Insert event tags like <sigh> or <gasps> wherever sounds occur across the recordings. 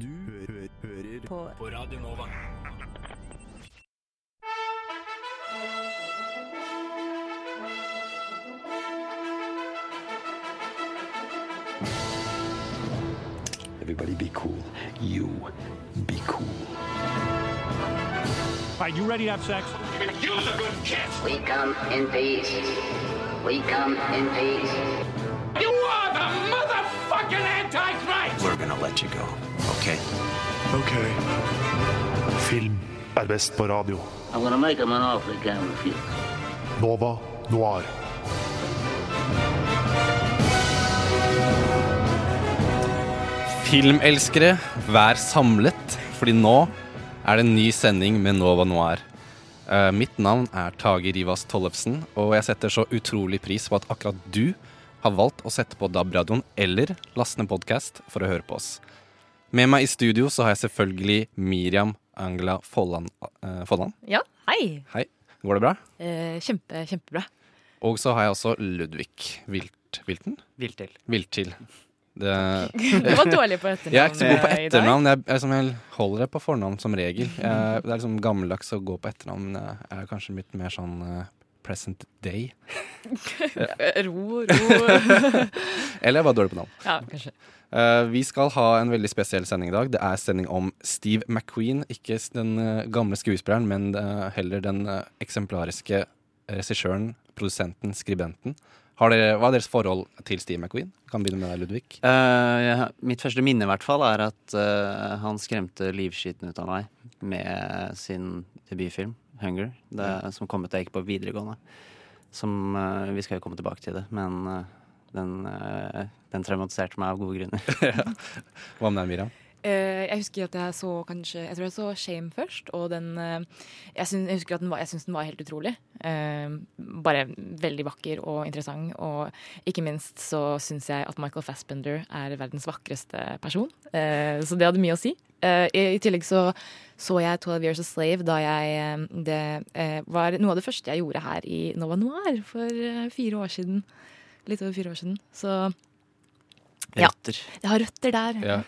Du hø hører på, på Radio Nova. Everybody be cool. You be cool. All right, you ready to have sex? We come in peace. We come in peace. You are the motherfucking Antichrist! We're gonna let you go, okay? Ok. Film er best på radio. Nova Noir. Filmelskere, vær samlet, fordi nå er det en ny sending med Nova Noir. Uh, mitt navn er Tage Rivas Tollefsen, og jeg setter så utrolig pris på at akkurat du har valgt å sette på DAB-radioen eller laste ned podkast for å høre på oss. Med meg i studio så har jeg selvfølgelig Miriam Angela Folland. eh, Folland. Ja, hei. Hei, går det bra? Eh, kjempe, kjempebra. Og så har jeg også Ludvig Vilt, Vilten? Viltil. Viltil. Det, <laughs> Du var dårlig på etternavn. Jeg er ikke så god på eh, etternavn. Jeg, jeg, jeg holder det på fornavn som regel. Jeg, det er liksom gammeldags å gå på etternavn. men Jeg er kanskje litt mer sånn eh, present day. <laughs> Ro, ro. <laughs> Eller jeg var dårlig på navn. ja, kanskje. Uh, vi skal ha en veldig spesiell sending i dag. Det er sending om Steve McQueen. Ikke den uh, gamle skuespilleren, men uh, heller den eksemplariske regissøren, produsenten, skribenten. Har dere, hva er deres forhold til Steve McQueen? Kan begynne med deg, Ludvig. Eh, jeg- mitt første minne i hvert fall er at han skremte livskiten ut av meg med sin debutfilm 'Hunger', det, som kom ut da jeg gikk på videregående. Som uh, Vi skal jo komme tilbake til det, men eh, den, eh, den traumatiserte meg av gode grunner. <laughs> Hva med deg, Miriam? Eh, jeg husker at jeg så kanskje Jeg tror jeg så Shame først, og den Jeg, syn- jeg husker at den var, jeg syns den var helt utrolig. Eh, bare veldig vakker og interessant, og ikke minst så syns jeg at Michael Fassbender er verdens vakreste person. Eh, så det hadde mye å si. Eh, i, I tillegg så så jeg 12 Years a Slave da jeg eh, Det uh, var noe av det første jeg gjorde her i Nova Noir for fire år siden. Litt over fire år siden. Så Ja. Røtter. jeg har røtter der. Ja.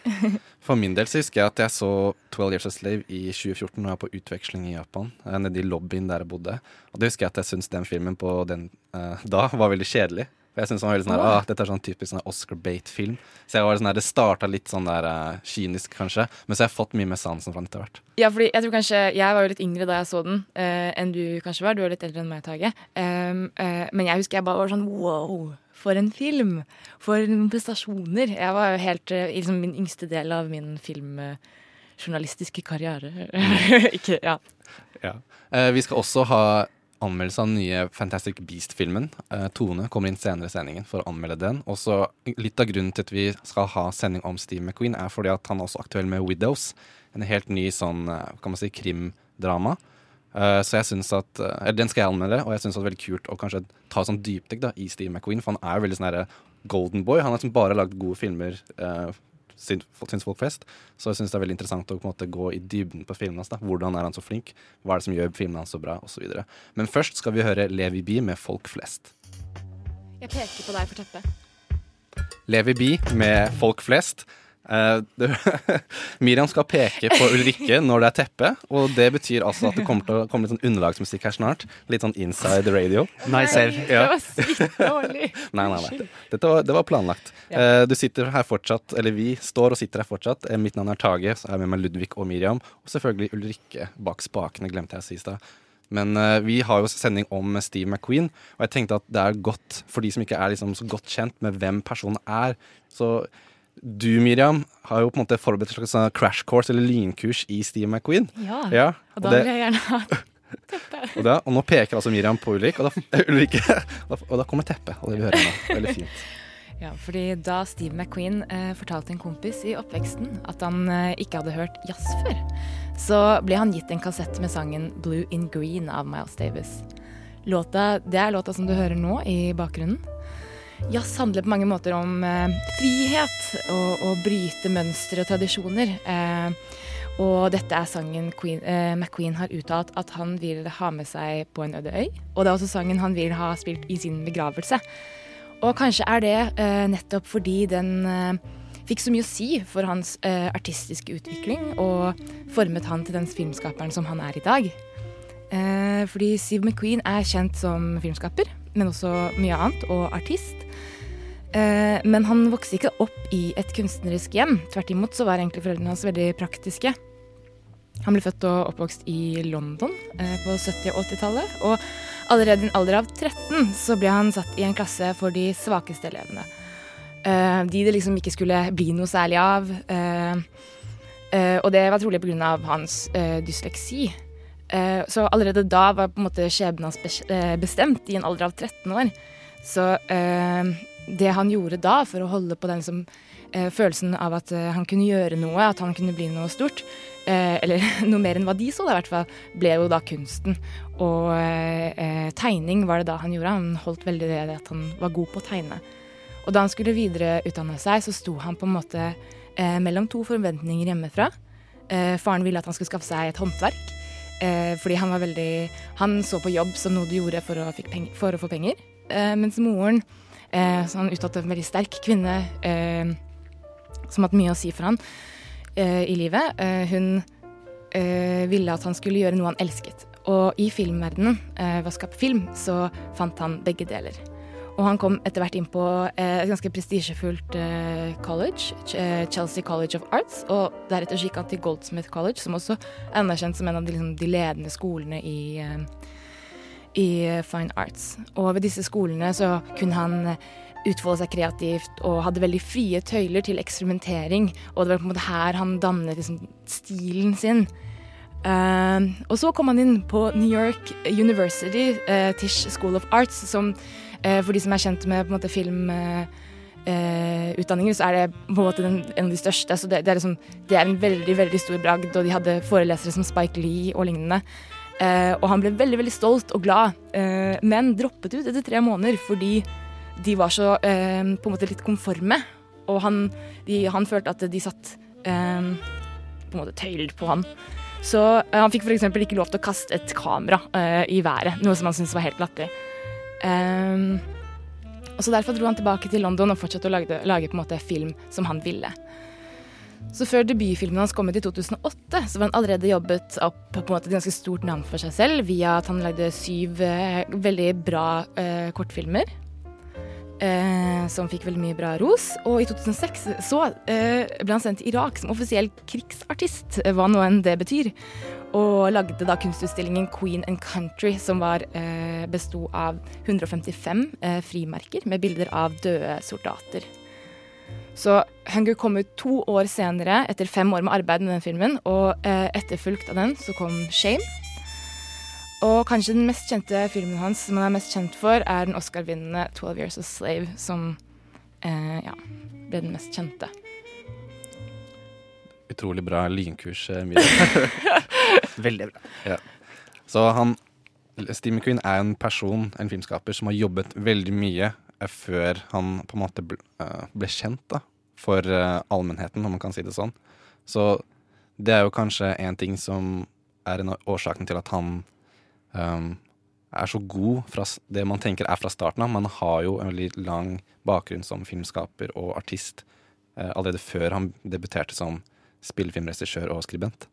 For min del så husker jeg at jeg så 12 Years a Slave i 2014 når jeg var på utveksling i Japan. Nede i lobbyen der jeg bodde. Og det husker jeg at jeg syntes den filmen på den uh, da var veldig kjedelig. For jeg synes han var veldig sånn her, ah, Dette er sånn typisk sånn Oscar Bate-film. Så jeg var sånn her, det starta litt sånn der uh, kynisk, kanskje. Men så har jeg fått mye mer sansen for den etter hvert. Ja, fordi jeg tror kanskje Jeg var jo litt yngre da jeg så den uh, enn du kanskje var. Du er litt eldre enn meg, Tage. Um, uh, men jeg husker jeg bare var sånn wow, for en film! For noen prestasjoner. Jeg var jo helt i liksom min yngste del av min filmjournalistiske karriere. <laughs> Ikke Ja. Eh, vi skal også ha anmeldelse av den nye Fantastic Beast-filmen. Eh, Tone kommer inn senere i sendingen for å anmelde den. Også Litt av grunnen til at vi skal ha sending om Steve McQueen, er fordi at han er også aktuell med Widows. En helt ny sånn, eh, kan man si, krimdrama. Eh, så jeg synes at Eller den skal jeg anmelde, og jeg syns det er veldig kult å kanskje ta sånn dypdykk da, i Steve McQueen. For han er jo veldig sånn golden boy. Han har liksom bare lagd gode filmer. eh, syns folk flest. Så jeg syns det er veldig interessant å måte gå i dybden på filmene hans. da. Hvordan er han så flink? Hva er det som gjør filmene hans så bra? Og så. Men først skal vi høre Levi Bee med Folk flest. Jeg peker på deg for teppet. Levi Bee med Folk flest. Eh, det, <laughs> Miriam skal peke på Ulrikke når det er teppe, og det betyr altså at det kommer til å komme litt sånn underlagsmusikk her snart. Litt sånn inside radio. Nei, save. Det var sykt dårlig. <laughs> Nei, nei, nei. Dette var, det var planlagt. Uh, du sitter her fortsatt, eller vi står og sitter her fortsatt. Eh, mitt navn er Tage, så er jeg med meg Ludvig og Miriam. Og selvfølgelig Ulrikke bak spakene, glemte jeg å si i stad. Men uh, vi har jo sending om Steve McQueen, og jeg tenkte at det er godt for de som ikke er liksom så godt kjent med hvem personen er. Så du, Miriam, har jo på en måte forberedt et slags sånn crash course eller lynkurs i Steve McQueen. Ja. Ja, Og og, da vil jeg gjerne ha <laughs> og, da, og nå peker altså Miriam på Ulrik, og da, <laughs> Ulrik, og da kommer teppet. Og det vi hører nå. Veldig fint. <laughs> Ja, fordi da Steve McQueen eh, fortalte en kompis i oppveksten at han eh, ikke hadde hørt jazz før, så ble han gitt en kassett med sangen 'Blue in Green' av Miles Davis. Låta, det er låta som du hører nå i bakgrunnen. Jazz handler på mange måter om eh, frihet og å bryte mønstre og tradisjoner. Eh, og dette er sangen Queen, eh, McQueen har uttalt at han vil ha med seg på en øde øy. Og det er også sangen han vil ha spilt i sin begravelse. Og kanskje er det eh, nettopp fordi den eh, fikk så mye å si for hans eh, artistiske utvikling og formet han til den filmskaperen som han er i dag. Eh, fordi Steve McQueen er kjent som filmskaper, men også mye annet, og artist. Eh, men han vokste ikke opp i et kunstnerisk hjem. Tvert imot så var egentlig foreldrene hans veldig praktiske. Han ble født og oppvokst i London eh, på 70- og 80-tallet. Og allerede i en alder av 13 så ble han satt i en klasse for de svakeste elevene. Eh, de det liksom ikke skulle bli noe særlig av. Og det var trolig pga. hans dysleksi. Så allerede da var på en måte skjebnen hans bestemt i en alder av 13 år. Så det han gjorde da for å holde på den som, eh, følelsen av at eh, han kunne gjøre noe, at han kunne bli noe stort, eh, eller <laughs> noe mer enn hva de så, da, i hvert fall, ble jo da kunsten. Og eh, eh, tegning var det da han gjorde. Han holdt veldig det at han var god på å tegne. Og da han skulle videreutdanne seg, så sto han på en måte eh, mellom to forventninger hjemmefra. Faren ville at han skulle skaffe seg et håndverk. Fordi han var veldig Han så på jobb som noe du gjorde for å, fikk peng- for å få penger. Mens moren, eh, så han uttalte en veldig sterk kvinne eh, som hatt mye å si for han eh, i livet, hun ville at han skulle gjøre noe han elsket. Og i filmverdenen, ved å skape film, så fant han begge deler. Og han kom etter hvert inn på et ganske prestisjefullt college, Ch Chelsea College of Arts, og deretter gikk han til Goldsmith College, som også er anerkjent som en av de, liksom, de ledende skolene i, i fine arts. Og ved disse skolene så kunne han eh, utfolde seg kreativt og hadde veldig frie tøyler til eksperimentering, og det var på en måte her han dannet liksom, stilen sin. Uh, og så kom han inn på New York University, uh, Tisch School of Arts, som uh, for de som er kjent med måte filmutdanninger, utdanninger, så er det på en måte den, en av de største. Så det, det, er liksom, det er en veldig veldig stor bragd, og de hadde forelesere som Spike Lee og lignende. Eh, og han ble veldig veldig stolt og glad, eh, men droppet ut etter tre måneder fordi de var så eh, på en måte litt konforme. Og han, de, han følte at de satt på en måte tøyler på han. Så han fikk f.eks. ikke lov til å kaste et kamera i været, noe som han syntes var helt latterlig. Og så Derfor dro han tilbake til London og fortsatte å lage, lage film som han ville. Så før debutfilmen hans kom ut i 2008, så var han allerede jobbet opp på en måte et ganske stort navn for seg selv via at han lagde syv eh, veldig bra eh, kortfilmer. Eh, som fikk veldig mye bra ros. Og i 2006 så eh, ble han sendt til Irak som offisiell krigsartist, eh, hva nå enn det betyr. Og lagde da kunstutstillingen Queen and Country, som var, eh, besto av 155 eh, frimerker med bilder av døde soldater. Så Hunger kom ut to år senere, etter fem år med arbeid med den filmen. Og eh, etterfulgt av den så kom Shame. Og kanskje den mest kjente filmen hans som han er mest kjent for, er den Oscar-vinnende 'Twelve Years a Slave', som eh, ja, ble den mest kjente. Utrolig bra lynkurs, eh, Miriam. <laughs> Veldig bra. Så han, Steve McQueen er en person, en filmskaper, som har jobbet veldig mye før han på en måte ble, eh, ble kjent da, for eh, allmennheten, om man kan si det sånn. Så det er jo kanskje en ting som er en av årsakene til at han um, er så god fra det man tenker er fra starten av. Man har jo en veldig lang bakgrunn som filmskaper og artist uh, allerede før han debuterte som spillefilmregissør og skribent.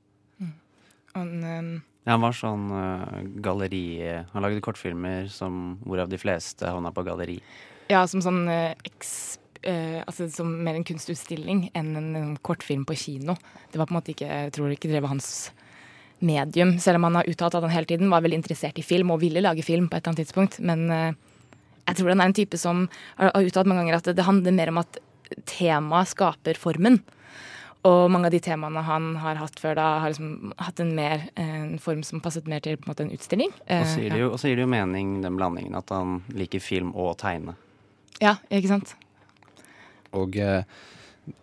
Han, eh, Ja, han var sånn uh, galleri Han lagde kortfilmer som, hvorav de fleste havna på galleri. ja, som sånn uh, eks, Uh, Altså som mer en kunstutstilling enn en, en kortfilm på kino. Det var på en måte ikke Jeg tror ikke var hans medium, selv om han har uttalt at han hele tiden var veldig interessert i film og ville lage film på et eller annet tidspunkt. Men eh, jeg tror han er en type som har uttalt mange ganger at det, det handler mer om at temaet skaper formen. Og mange av de temaene han har hatt før da, har liksom hatt en, mer, en form som passet mer til på en måte en utstilling. Og Eh, så gir det jo, gir det jo mening, den blandingen, at han liker film og tegne. ja, ikke sant? Og eh,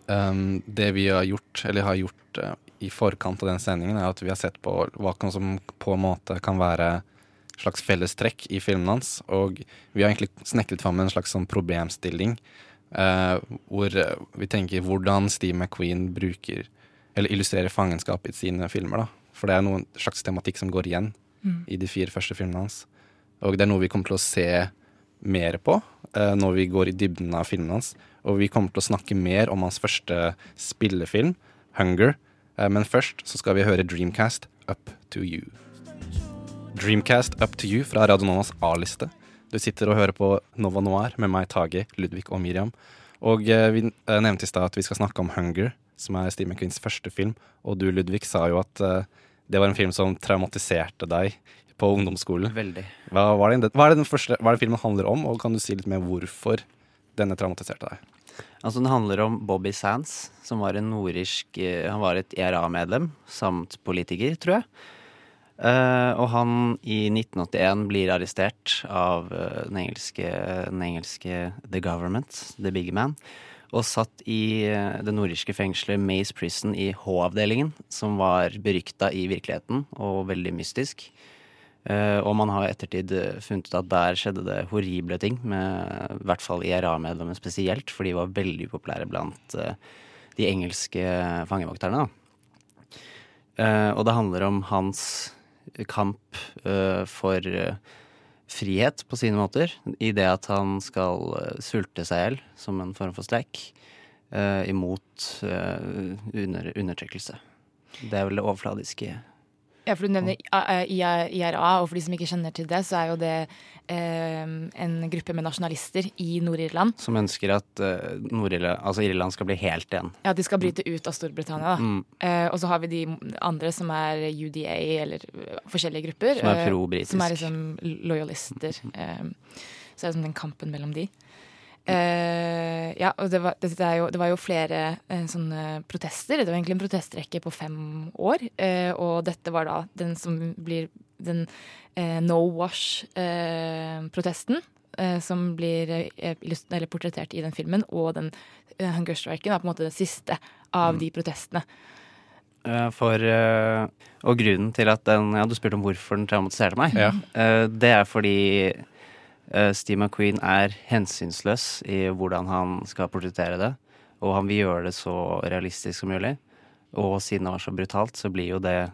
um, det vi har gjort, eller har gjort uh, i forkant av den sendingen, er at vi har sett på hva som på en måte kan være slags fellestrekk i filmen hans. Og vi har egentlig snekret fram en slags sånn problemstilling eh, hvor eh, vi tenker hvordan Steve McQueen bruker eller illustrerer fangenskap i sine filmer. da. For det er noen slags tematikk som går igjen i de fire første filmene hans. Og det er noe vi kommer til å se mer på eh, når vi går i dybden av filmene hans. Og vi kommer til å snakke mer om hans første spillefilm, 'Hunger'. Men først så skal vi høre Dreamcast Up to You. Dreamcast Up to You fra Radio Novas A-liste. Du sitter og hører på Nova Noir med meg, Tage, Ludvig og Miriam. Og eh, vi eh, nevnte i stad at vi skal snakke om 'Hunger', som er Steve McQueens første film. Og du, Ludvig, sa jo at eh, det var en film som traumatiserte deg på ungdomsskolen. Veldig. Hva, er det, hva, er det den første, hva er det filmen handler om, og kan du si litt mer hvorfor denne traumatiserte deg? Altså Den handler om Bobby Sands, som var en nordirsk eh, Han var et IRA-medlem samt politiker, tror jeg. Eh, og han i 1981 blir arrestert av eh, den, engelske, den engelske The Government, The Big Man, og satt i eh, det nordirske fengselet Maze Prison i H-avdelingen, som var berykta i virkeligheten og veldig mystisk. Eh, og man har i ettertid eh, funnet ut at der skjedde det horrible ting, med i hvert fall IRA-medlemmer spesielt, for de var veldig upopulære blant eh, de engelske fangevokterne. da. Eh, og det handler om hans kamp eh, for eh, frihet på sine måter, i det at han skal eh, sulte seg i hjel som en form for streik, imot under, undertrykkelse. Det er vel det overfladiske. Ja, for du nevner IRA, og for de som ikke kjenner til det, så er jo det eh, en gruppe med nasjonalister i Nord-Irland. Som ønsker at eh, Nord-Irland altså Irland skal bli helt igjen. Ja, de skal bryte ut av Storbritannia. da. Mm. Eh, og så har vi de andre som er UDA, eller øh, forskjellige grupper. Som er eh, pro-britisk. Som er liksom lojalister. Eh, så er det liksom den kampen mellom de. Eh, ja, og det var, det, er jo, det var jo flere eh, sånne protester. Det var egentlig en protestrekke på fem år. Eh, og dette var da den som blir den eh, no wash-protesten. eh, som blir eh, eller portrettert i den filmen. Og den eh, hunger striken er på en måte den siste av de protestene. Eh, for Og grunnen til at den Ja, du spurte om hvorfor den traumatiserte meg. Ja. Eh, det er fordi Steve McQueen er hensynsløs i hvordan han skal portrettere det. Og han vil gjøre det så realistisk som mulig. Og siden det var så brutalt, så blir jo det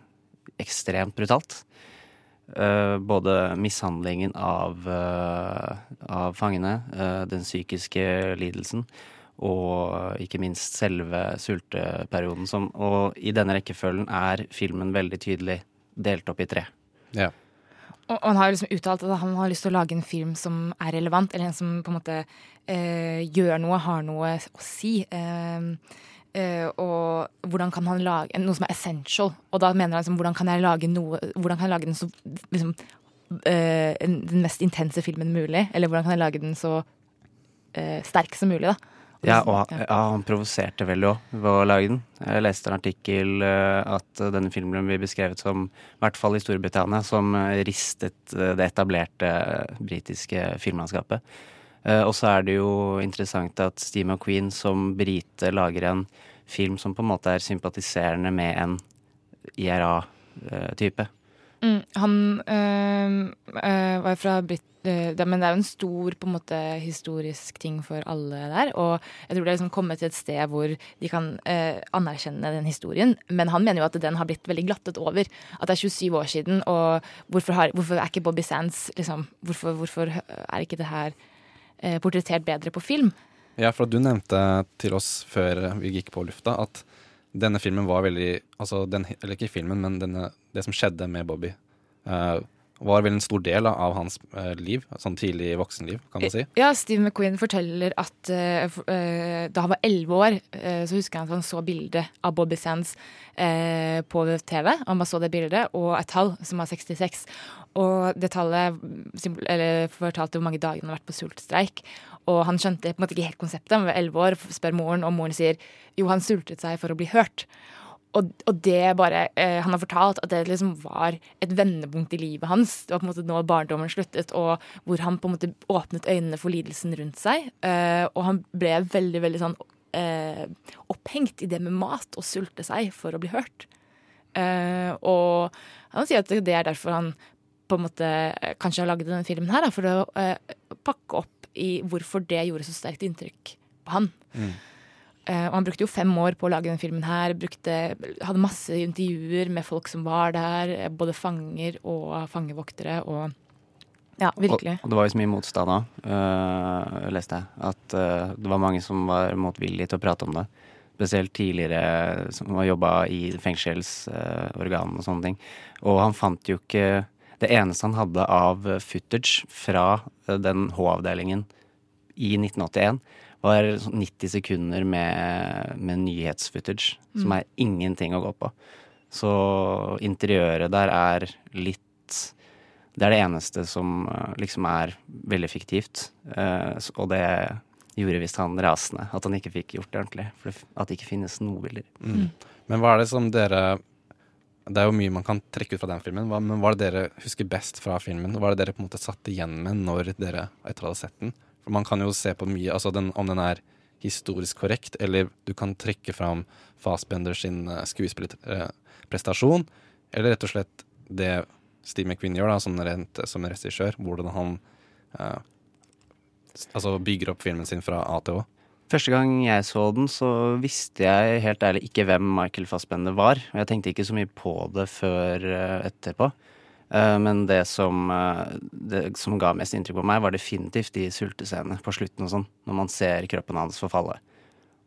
ekstremt brutalt. Eh, både mishandlingen av, eh, av fangene, eh, den psykiske lidelsen, og ikke minst selve sulteperioden. Som, og i denne rekkefølgen er filmen veldig tydelig delt opp i tre. Ja. Og, han har jo liksom uttalt at han har lyst til å lage en film som er relevant, eller en som på en måte eh, gjør noe, har noe å si. Eh, eh, og hvordan kan han lage noe som er essential? Og da mener han liksom, hvordan kan jeg lage noe Hvordan kan jeg lage den så liksom, eh, den mest intense filmen mulig? Eller hvordan kan jeg lage den så eh, sterk som mulig, da? Ja, og han- ja, han provoserte veldig òg ved å lage den. Jeg leste en artikkel eh, at denne filmen blir beskrevet som, i hvert fall i Storbritannia, som eh, ristet eh, det etablerte britiske filmlandskapet. Og så er det jo interessant at Steve McQueen som brite lager en film som på en måte er sympatiserende med en IRA-type. Mm, han øh, øh, var fra Brit... øh, det, men det er jo en stor på en måte historisk ting for alle der. Og jeg tror det er liksom kommet til et sted hvor de kan anerkjenne den historien. Men han mener jo at den har blitt veldig glattet over. At det er 27 år siden, og hvorfor, har, hvorfor er ikke Bobby Sands liksom, hvorfor, hvorfor er ikke det her portrettert bedre på film? Ja, for du nevnte til oss før vi gikk på lufta at denne filmen var veldig altså den, Eller ikke filmen, men denne, det som skjedde med Bobby, uh, var vel en stor del av hans uh, liv. Sånn tidlig voksenliv, kan man si. Ja, Steve McQueen forteller at uh, da han var elleve år, så husker han at han så bildet av Bobby Sands på TV. Han bare så det bildet, og et tall som var 66. Og det tallet fortalte hvor mange dager han har vært på sultstreik. Og han skjønte på en måte ikke helt konseptet. Han var elleve år, spør moren, og moren sier jo, han sultet seg for å bli hørt. Og, og det bare eh, Han har fortalt at det liksom var et vendepunkt i livet hans. Det var på en måte nå barndommen sluttet, og hvor han på en måte åpnet øynene for lidelsen rundt seg. Eh, og han ble veldig, veldig sånn eh, opphengt i det med mat og sulte seg for å bli hørt. Eh, og han sier at det er derfor han på en måte eh, kanskje har laget denne filmen her, da, for å eh, pakke opp i hvorfor det gjorde så sterkt inntrykk på han. Eh, og han brukte jo fem år på å lage denne filmen her. Brukte, hadde masse intervjuer med folk som var der, eh, både fanger og fangevoktere. Og Ja, virkelig. Og, og det var jo så mye motstand òg, leste jeg. At uh, det var mange som var motvillige til å prate om det. Spesielt tidligere som har jobba i fengselsorgan og sånne ting. Og han fant jo ikke Det eneste han hadde av footage fra eh, den H-avdelingen i 1981, var sånn 90 sekunder med, med nyhetsfootage, som er ingenting å gå på. Så interiøret der er litt Det er det eneste som eh, liksom er veldig fiktivt. Eh, og det gjorde visst han rasende, at han ikke fikk gjort det ordentlig. For at det ikke finnes noen bilder. Men hva er det som dere Det er jo mye man kan trekke ut fra den filmen, men hva er det dere husker best fra filmen? Hva er det dere på en måte satt igjen med når dere etter å ha sett den? For man kan jo se på mye, altså den, om den er historisk korrekt, eller du kan trekke fram Fassbender sin eh, skuespillerprestasjon, eller rett og slett det Steve McQueen gjør da, som, rent, som regissør, hvordan han eh, altså bygger opp filmen sin fra A til Å. Første gang jeg så den, så visste jeg helt ærlig ikke hvem Michael Fassbender var. Og jeg tenkte ikke så mye på det før eh, etterpå. Eh, Men det som, eh, det som ga mest inntrykk på meg, var definitivt de sultescenene på slutten og sånn. Når man ser kroppen hans forfalle.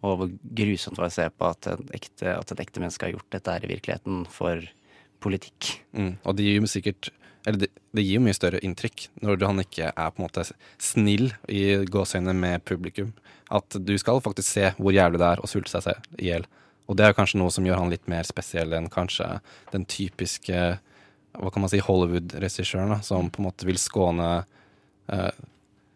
Og hvor grusomt det var å se på at, ekte, et ekte menneske har gjort dette her i virkeligheten for politikk. Mm. Og det gir jo sikkert Eller det, det gir jo mye større inntrykk når han ikke er på en måte snill i gåseøynene med publikum. At du skal faktisk se hvor jævlig det er å sulte seg i hjel. Og det er kanskje noe som gjør han litt mer spesiell enn kanskje den typiske hva kan man si, Hollywood-regissøren, som på en måte vil skåne eh,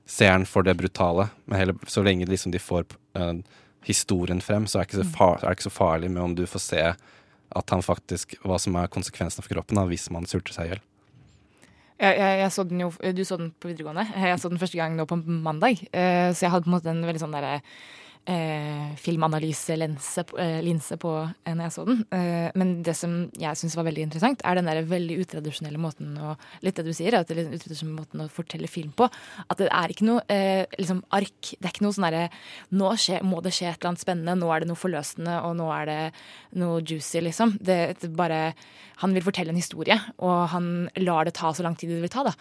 seeren for det brutale. Men heller, så lenge liksom de får eh, historien frem, så er det, så far, er det ikke så farlig med om du får se at han faktisk, hva som er konsekvensene for kroppen da, hvis man sulter seg i hjel. Jeg, jeg, jeg så den jo, Du så den på videregående. Jeg så den første gang nå på mandag. Eh, så jeg hadde på en måte en veldig sånn derre eh, filmanalyselinse eh, på eh, når jeg så den. Eh, men det som jeg syns var veldig interessant, er den der veldig utradisjonelle måten å Litt det du sier, at det er måten å fortelle film på. At det er ikke noe eh, liksom ark. Det er ikke noe sånn derre Nå skje, må det skje et eller annet spennende, nå er det noe forløsende, og nå er det noe juicy, liksom. Det, det bare Han vil fortelle en historie, og han lar det ta så lang tid det vil ta, da.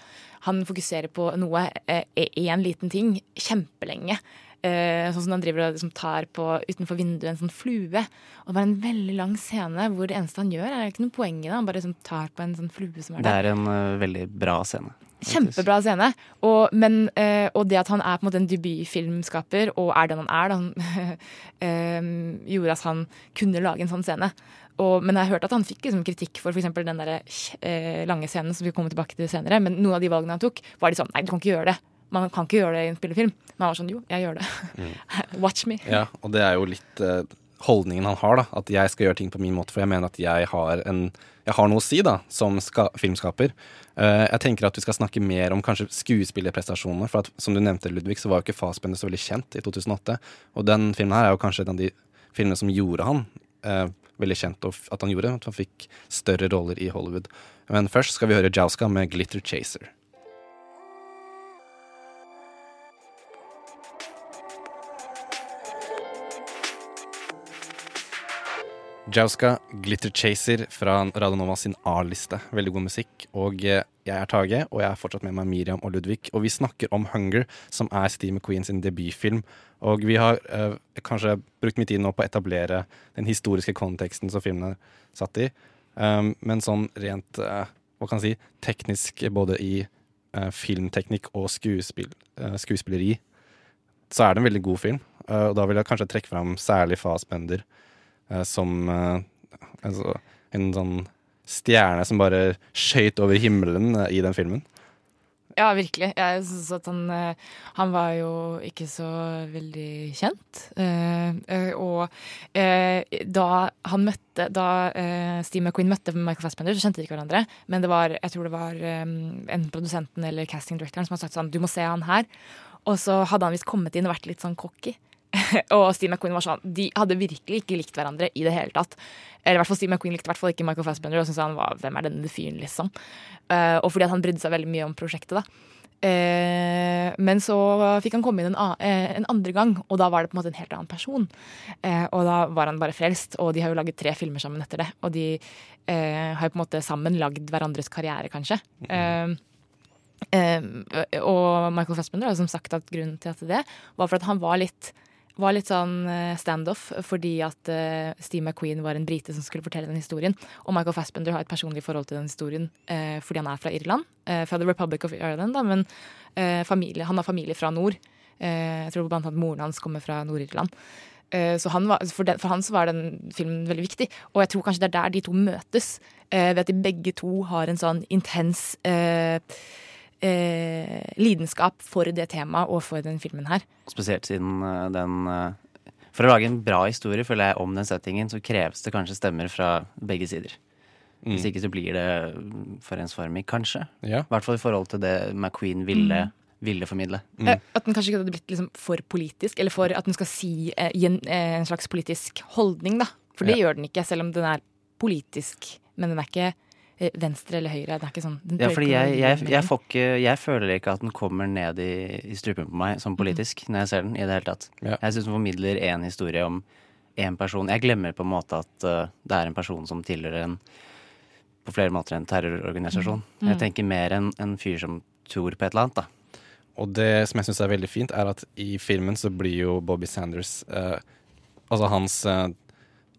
Han fokuserer på noe, én liten ting, kjempelenge. Eh, sånn som han driver og liksom tar på utenfor vinduet en sånn flue. Og det var en veldig lang scene hvor det eneste han gjør, er ikke noe poeng i det. Han bare liksom tar på en sånn flue som er Det er en uh, veldig bra scene. Kjempebra scene. Og, men, eh, og det at han er på en måte en debutfilmskaper, og er den han er, da, han, <laughs> eh, gjorde at han kunne lage en sånn scene. Og, men jeg har hørt at han fikk liksom kritikk for f.eks. den der, eh, lange scenen som vi kommer tilbake til senere. Men noen av de valgene han tok, var de sånn Nei, du kan ikke gjøre det. Man kan ikke gjøre det i en spillefilm. Men han var sånn Jo, jeg gjør det. <laughs> Watch me. Ja, og det er jo litt uh, holdningen han har, da. At jeg skal gjøre ting på min måte, for jeg mener at jeg har, en, jeg har noe å si, da, som ska filmskaper. Uh, jeg tenker at vi skal snakke mer om kanskje skuespillerprestasjonene. For at, som du nevnte, Ludvig, så var jo ikke Fassbender så veldig kjent i 2008. Og den filmen her er jo kanskje en av de filmene som gjorde han uh, veldig kjent, og at han gjorde at han fikk større roller i Hollywood. Men først skal vi høre Jauska med 'Glitter Chaser'. Jauska Glitter Chaser fra Radionova sin A-liste. Veldig god musikk. Og eh, jeg er Tage, og jeg er fortsatt med meg Miriam og Ludvig. Og vi snakker om Hunger, som er Steve McQueen sin debutfilm. Og vi har øh, kanskje brukt mye tid nå på å etablere den historiske konteksten som filmen er satt i. Um, men sånn rent uh, hva kan jeg si, teknisk både i uh, filmteknikk og skuespill, uh, skuespilleri, så er det en veldig god film. Og da vil jeg kanskje trekke fram særlig Fassbender eh, som eh, altså, en sånn stjerne som bare skøyt over himmelen eh, i den filmen. Ja, virkelig. Jeg synes at han, eh, han var jo ikke så veldig kjent. Eh, eh, og eh, da han møtte Da eh, Steve McQueen møtte Michael Fassbender, så kjente de ikke hverandre. Men det var, jeg tror det var eh, en produsenten eller casting directoren som hadde sagt sånn Du må se han her. Og så hadde han visst kommet inn og vært litt sånn cocky. <laughs> og Steve McQueen var sånn De hadde virkelig ikke likt hverandre i det hele tatt. Eller i hvert fall Steve McQueen likte hvert fall ikke Michael Fassbender. Og syntes han var Hvem er denne fyren, liksom? Uh, og fordi han brydde seg veldig mye om prosjektet, da. Uh, men så fikk han komme inn en, eh, en andre gang, og da var det på en måte en helt annen person. Og da var han bare frelst, og de har jo laget tre filmer sammen etter det. Og de har jo på en måte sammen lagd hverandres karriere, kanskje. Eh, Um, og Michael Fassbender har som sagt at grunnen til at det var for at han var litt, var litt sånn eh, standoff fordi at eh, Steve McQueen var en brite som skulle fortelle den historien. Og Michael Fassbender har et personlig forhold til den historien eh, fordi han er fra Irland. Fra The Republic of Ireland, da, men familie, han har familie fra nord. Jeg tror blant annet moren hans kommer fra Nord-Irland. Så han var, for, den, for han så var den filmen veldig viktig. Og jeg tror kanskje det er der de to møtes. Ved at de begge to har en sånn intens eh, eh, lidenskap for det temaet og for den filmen her. Spesielt siden eh, den eh, For å lage en bra historie føler jeg om den settingen, så kreves det kanskje stemmer fra begge sider. Hvis ikke så blir det Forensformig, for ensformig, kanskje. Ja. I hvert fall i forhold til det McQueen ville, ville formidle. Eh, At den kanskje ikke hadde blitt liksom for politisk, eller for at den skal si eh, gi en, eh, en slags politisk holdning, da. For det Ja. gjør den ikke, selv om den er politisk. Men den er ikke eh, venstre eller høyre. Det er ikke sånn den Ja, fordi jeg, jeg, jeg, får ikke, jeg føler ikke at den kommer ned i, i strupen på meg som politisk når jeg ser den. i det hele tatt. Ja. Jeg syns den formidler én historie om én person. Jeg glemmer på en måte at uh, det er en person som tilhører en på flere måter en terrororganisasjon. Jeg tenker mer enn en fyr som tror på et eller annet. da. Og det som jeg syns er veldig fint, er at i filmen så blir jo Bobby Sanders uh, Altså hans eh,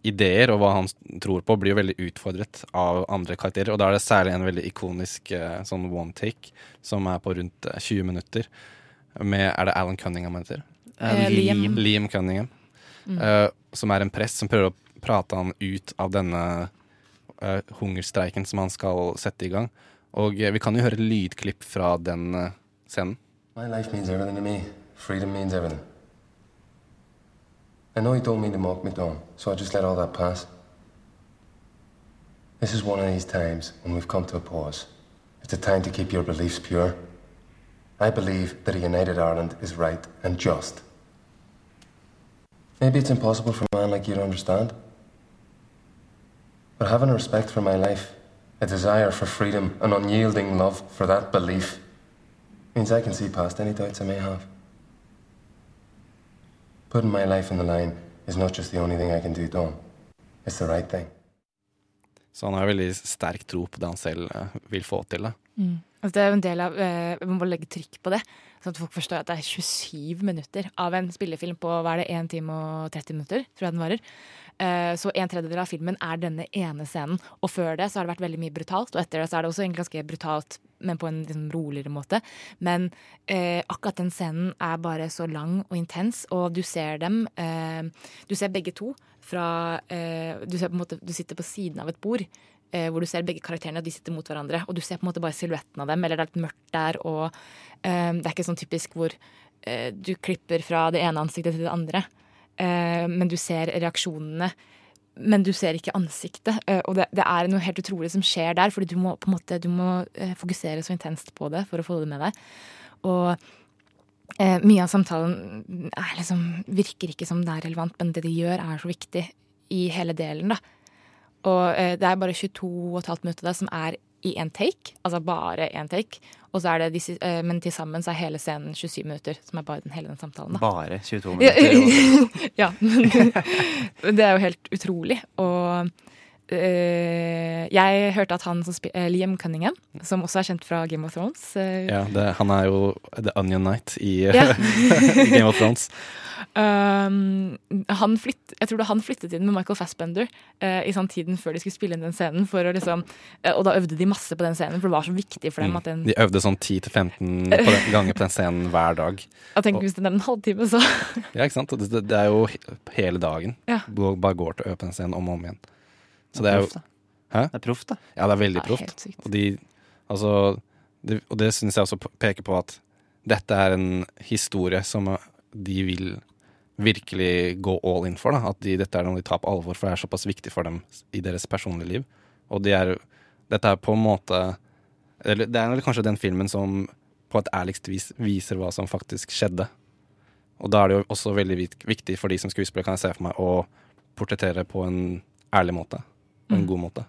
ideer og hva han tror på, blir jo veldig utfordret av andre karakterer. Og da er det særlig en veldig ikonisk eh, sånn one take som er på rundt eh, 20 minutter. Med Er det Alan Cunningham han heter? Eh, Liam. Liam Cunningham. eh, som er en prest som prøver å prate han ut av denne uh, hungerstreiken som han skal sette i gang. Og uh, vi kan jo høre lydklipp fra den eh, scenen. My life means everything to me. Freedom means everything. I know you don't mean to mock me, Dawn, so I just let all that pass. This is one of these times when we've come to a pause. It's a time to keep your beliefs pure. I believe that a united Ireland is right and just. Maybe it's impossible for a man like you to understand. But having a respect for my life, a desire for freedom, an unyielding love for that belief, means I can see past any doubts I may have. Putting my life on the line is not just the only thing I can do, Dawn. It's the right thing. Så han har veldig sterk tro på det han selv eh, vil få til. Da. Altså, det er jo en del av eh, Vi må legge trykk på det, sånn at folk forstår at det er 27 minutter av en spillefilm på hva er det, 1 time og 30 minutter, tror jeg den varer. Eh, så en tredjedel av filmen er denne ene scenen. Og før det så har det vært veldig mye brutalt, og etter det så er det også egentlig ganske brutalt, men på en liksom, roligere måte. Men eh, akkurat den scenen er bare så lang og intens, og du ser dem eh, Du ser begge to fra eh, du, ser på en måte, du sitter på siden av et bord eh, hvor du ser begge karakterene, og de sitter mot hverandre. Og du ser på en måte bare silhuetten av dem, eller det er litt mørkt der, og eh, det er ikke sånn typisk hvor du klipper fra det ene ansiktet til det andre. Eh, men du ser reaksjonene. Men du ser ikke ansiktet. Eh, og det, det er noe helt utrolig som skjer der, fordi du må på en måte du må eh, fokusere så intenst på det for å få det med deg. Og eh, mye av samtalen er liksom, virker ikke som det er relevant, men det de gjør, er så viktig i hele delen. da. Og eh, det er bare 22,5 minutter der som er i én take, altså bare én take. Og så er det disse, eh, men til sammen så er hele scenen 27 minutter, som er bare den, hele den samtalen. da. Bare 22 minutter. <laughs> ja, men det er jo helt utrolig. Og eh, jeg hørte at han som eh, Liam Cunningham, som også er kjent fra Game of Thrones eh, Ja, det, han er jo The Onion Knight i, i <laughs> Game of Thrones. Um, han flytt, Jeg tror det han flyttet inn med Michael Fassbender uh, i sånn tiden før de skulle spille inn den scenen. For å liksom, uh, og da øvde de masse på den scenen, for det var så viktig for dem at den Mm. De øvde sånn 10-15 ganger på den scenen hver dag. <laughs> Jeg tenker Hvis den er en halvtime, så <laughs> Ja, ikke sant? Det, det er jo hele dagen. Ja. Bare går til å øve på den scenen om og om igjen. Så Det det er er jo. Hæ? Det er proft, da. Ja, det er veldig proft. Og, de, altså, det, og det syns jeg også peker på at dette er en historie som eh, de vil virkelig gå all in for. Da. At de, dette er noe de tar på alvor, for det er såpass viktig for dem i deres personlige liv. Og de er, dette er på en måte eller Det er kanskje den filmen som på et ærligst vis viser hva som faktisk skjedde. Og da er det jo også veldig viktig for de som skuespiller, kan jeg se for meg, å portrettere på en ærlig måte. På en god måte.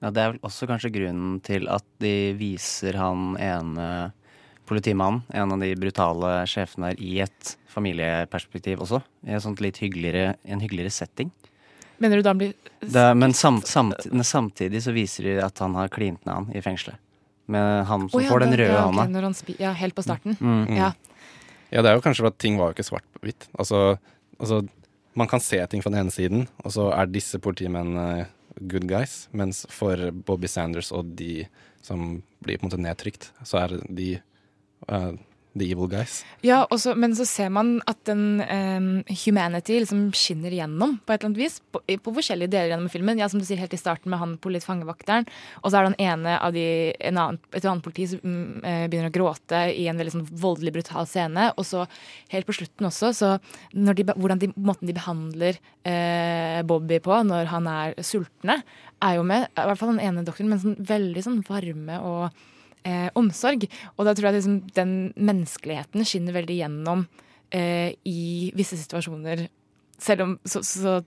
Ja, Det er vel også kanskje grunnen til at de viser han ene politimannen, en av de brutale sjefene her, i et familieperspektiv også. I en sånt litt hyggeligere, en hyggeligere setting. Mener du da han blir Det, men samt, samt, samtidig så viser de at han har klint med han i fengselet. Med han som oh, ja, får den røde ja, okay, hånda. han spi- ja, helt på starten. Mm. Ja. Ja, det er jo kanskje for at ting var jo ikke svart-hvitt. Altså, altså, man kan se ting fra den ene siden, og så er disse politimennene good guys, mens for Bobby Sanders og de som blir på en måte nedtrykt, så er de uh, the evil guys. Ja, også, men så ser man at den um, humanity liksom skinner igjennom på et eller annet vis. På, på forskjellige deler gjennom filmen. Ja, Som du sier helt i starten med han politifangevakteren. Og så er det den ene av de, en annen, et annet politi som eh, begynner å gråte i en veldig sånn voldelig, brutal scene. Og så helt på slutten også, så de, hvordan de, måten de behandler uh, Bobby på når han er sultne, er jo med, i hvert fall den ene doktoren, men sånn veldig sånn varme og eh, omsorg. Og da tror jeg liksom den menneskeligheten skinner veldig gjennom eh, i visse situasjoner. Selv om så, så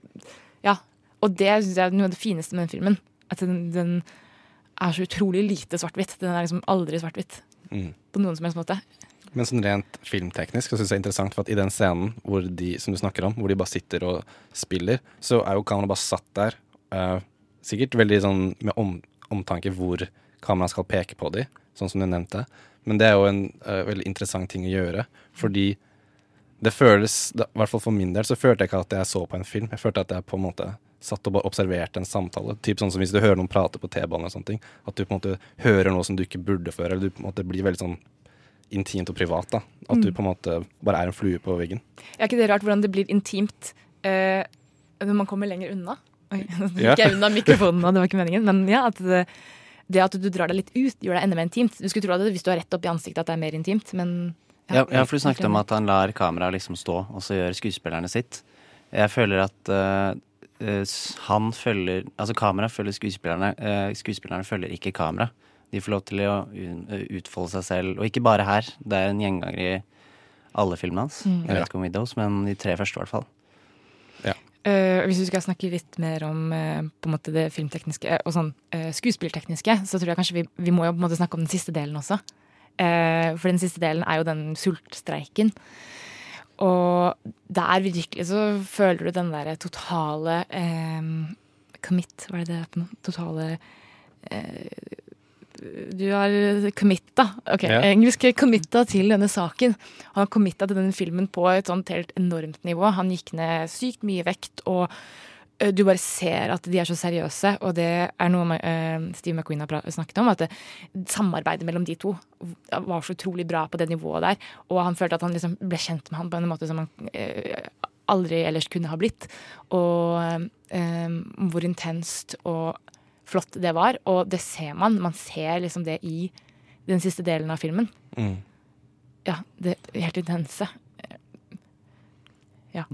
Ja. Og det syns jeg er noe av det fineste med den filmen. At den, den er så utrolig lite svart-hvitt. Den er liksom aldri svart-hvitt. Mm. På noen som helst måte. Men sånn rent filmteknisk så synes jeg det er interessant, for at i den scenen hvor de, som du snakker om, hvor de bare sitter og spiller, så er jo kameraet bare satt der. Uh, sikkert veldig sånn med om, omtanke hvor kameraet skal peke på de, sånn som du nevnte. Men det er jo en uh, veldig interessant ting å gjøre, fordi det føles, i hvert fall for min del, så følte jeg ikke at jeg så på en film. Jeg følte at jeg på en måte satt og bare observerte en samtale. Typ sånn som hvis du hører noen prate på T-banen og sånne ting. At du på en måte hører noe som du ikke burde før, eller du på en måte blir veldig sånn intimt og privat. da. At du på en måte bare er en flue på veggen. Er ikke det rart hvordan det blir intimt uh, når man kommer lenger unna? Oi, <laughs> nå gikk jeg unna mikrofonen, og det var ikke meningen. Men ja, at det, det at du drar deg litt ut, gjør deg enda mer intimt. Du skulle tro at det, hvis du har rett opp i ansiktet at det er mer intimt, men Ja, ja, for du snakket om at han lar kameraet liksom stå, og så gjør skuespillerne sitt. Jeg føler at eh, han følger Altså kameraet følger skuespillerne. Uh, skuespillerne følger ikke kamera. De får lov til å utfolde seg selv, og ikke bare her. Det er en gjenganger i alle filmene hans. Mm. Jeg vet ikke om Widows, men de tre første, i hvert fall. Eh, hvis vi skal snakke litt mer om uh, på en måte det filmtekniske og sånn uh, skuespilltekniske, så tror jeg kanskje vi, vi må jo på en måte snakke om den siste delen også. Eh, for den siste delen er jo den sultstreiken. Og der virkelig så føler du den derre totale eh, commit, hva er det det er noe? Totale eh, du har committa. Ok, Ja. engelsk committa til denne saken. Han har committa til denne filmen på et sånt helt enormt nivå. Han gikk ned sykt mye vekt, og du bare ser at de er så seriøse. Og det er noe uh, Steve McQueen har snakket om, at det, samarbeidet mellom de to var så utrolig bra på det nivået der. Og han følte at han liksom ble kjent med han på en måte som han eh, aldri ellers kunne ha blitt. Og eh, hvor intenst og flott det var. Og det ser man. Man ser liksom det i den siste delen av filmen. Mm. Ja, det er helt intense. Ja. <laughs> Ja,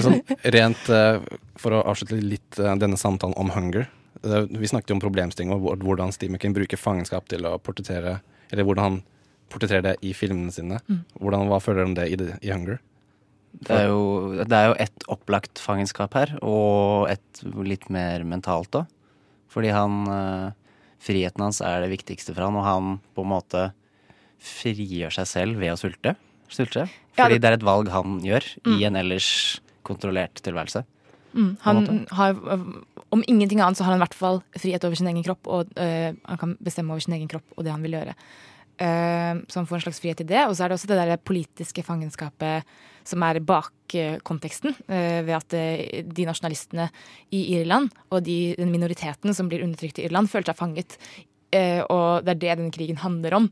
sånn, rent eh, for å avslutte litt eh, denne samtalen om hunger. Vi snakket jo om problemstillinger og hvordan Steve McKean bruker fangenskap til å portrettere Eller hvordan han portretterer det i filmene sine. Hvordan, hva føler du om det i, i Hunger? Det er jo, det er jo et opplagt fangenskap her, og et litt mer mentalt òg. Fordi han eh, Friheten hans er det viktigste for han, og han på en måte frigjør seg selv ved å sulte. Sulte. Ja, Fordi det- det er et valg han gjør i en ellers kontrollert tilværelse. Mm, han har, øh, om ingenting annet så har han i hvert fall frihet over sin egen kropp, og øh, han kan bestemme over sin egen kropp og det han vil gjøre. Eh, så får en slags frihet i det. Og så er det også det der politiske fangenskapet som er bak konteksten, eh, ved at eh, de nasjonalistene i Irland og de, den minoriteten som blir undertrykt i Irland, føler seg fanget. Eh, og det er det denne krigen handler om.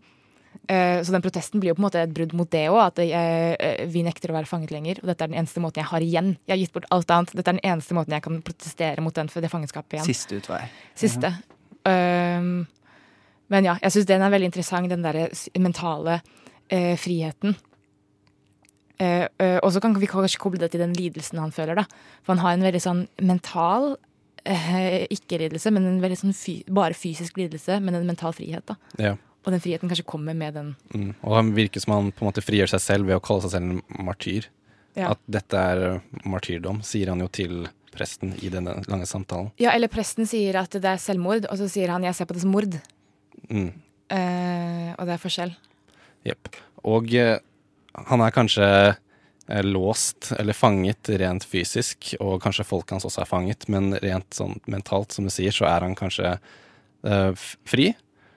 Så den protesten blir jo på en måte et brudd mot det òg, at eh, vi nekter å være fanget lenger. Og dette er den eneste måten jeg har igjen. Jeg har gitt bort alt annet. Dette er den eneste måten jeg kan protestere mot den, det fangenskapet igjen. Siste utvei. Siste. Um, men ja, jeg syns den er veldig interessant, den derre mentale eh, friheten. Eh, eh, og så kan vi kanskje koble det til den lidelsen han føler, da. For han har en veldig sånn mental eh, ikke-lidelse, men en veldig sånn fy bare fysisk lidelse, men en mental frihet, da. Ja. Og den friheten kanskje kommer med den Mm. Og han virker som han på en måte frigjør seg selv ved å kalle seg selv en martyr. Ja. At dette er eh, martyrdom, sier han jo til presten i denne lange samtalen. Ja, eller presten sier at det er selvmord, og så sier han 'jeg ser på det som mord'. Mm. Eh, og det er forskjell. Jepp. Og eh, han er kanskje eh, låst eller fanget rent fysisk, og kanskje folket hans også er fanget, men rent sånn mentalt, som du sier, så er han kanskje eh, fri.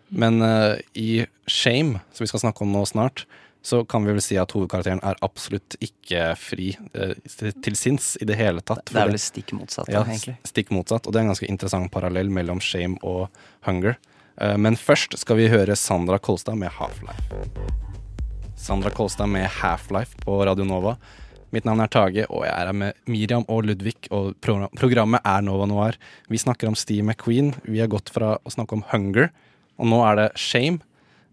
Men eh, i Shame, som vi skal snakke om nå snart, så kan vi vel si at hovedkarakteren er absolutt ikke fri eh, til sinns i det hele tatt. Det er vel stikk motsatt, ja, egentlig. stikk motsatt, og det er en ganske interessant parallell mellom Shame og Hunger. Eh, Men først skal vi høre Sandra Kolstad med Half-Life. Sandra Kolstad med Half-Life på Radio Nova. Mitt navn er Tage, og jeg er her med Miriam og Ludvig, og programmet er Nova Noir. Vi snakker om Steve McQueen. Vi har gått fra å snakke om Hunger, og nå er det Shame.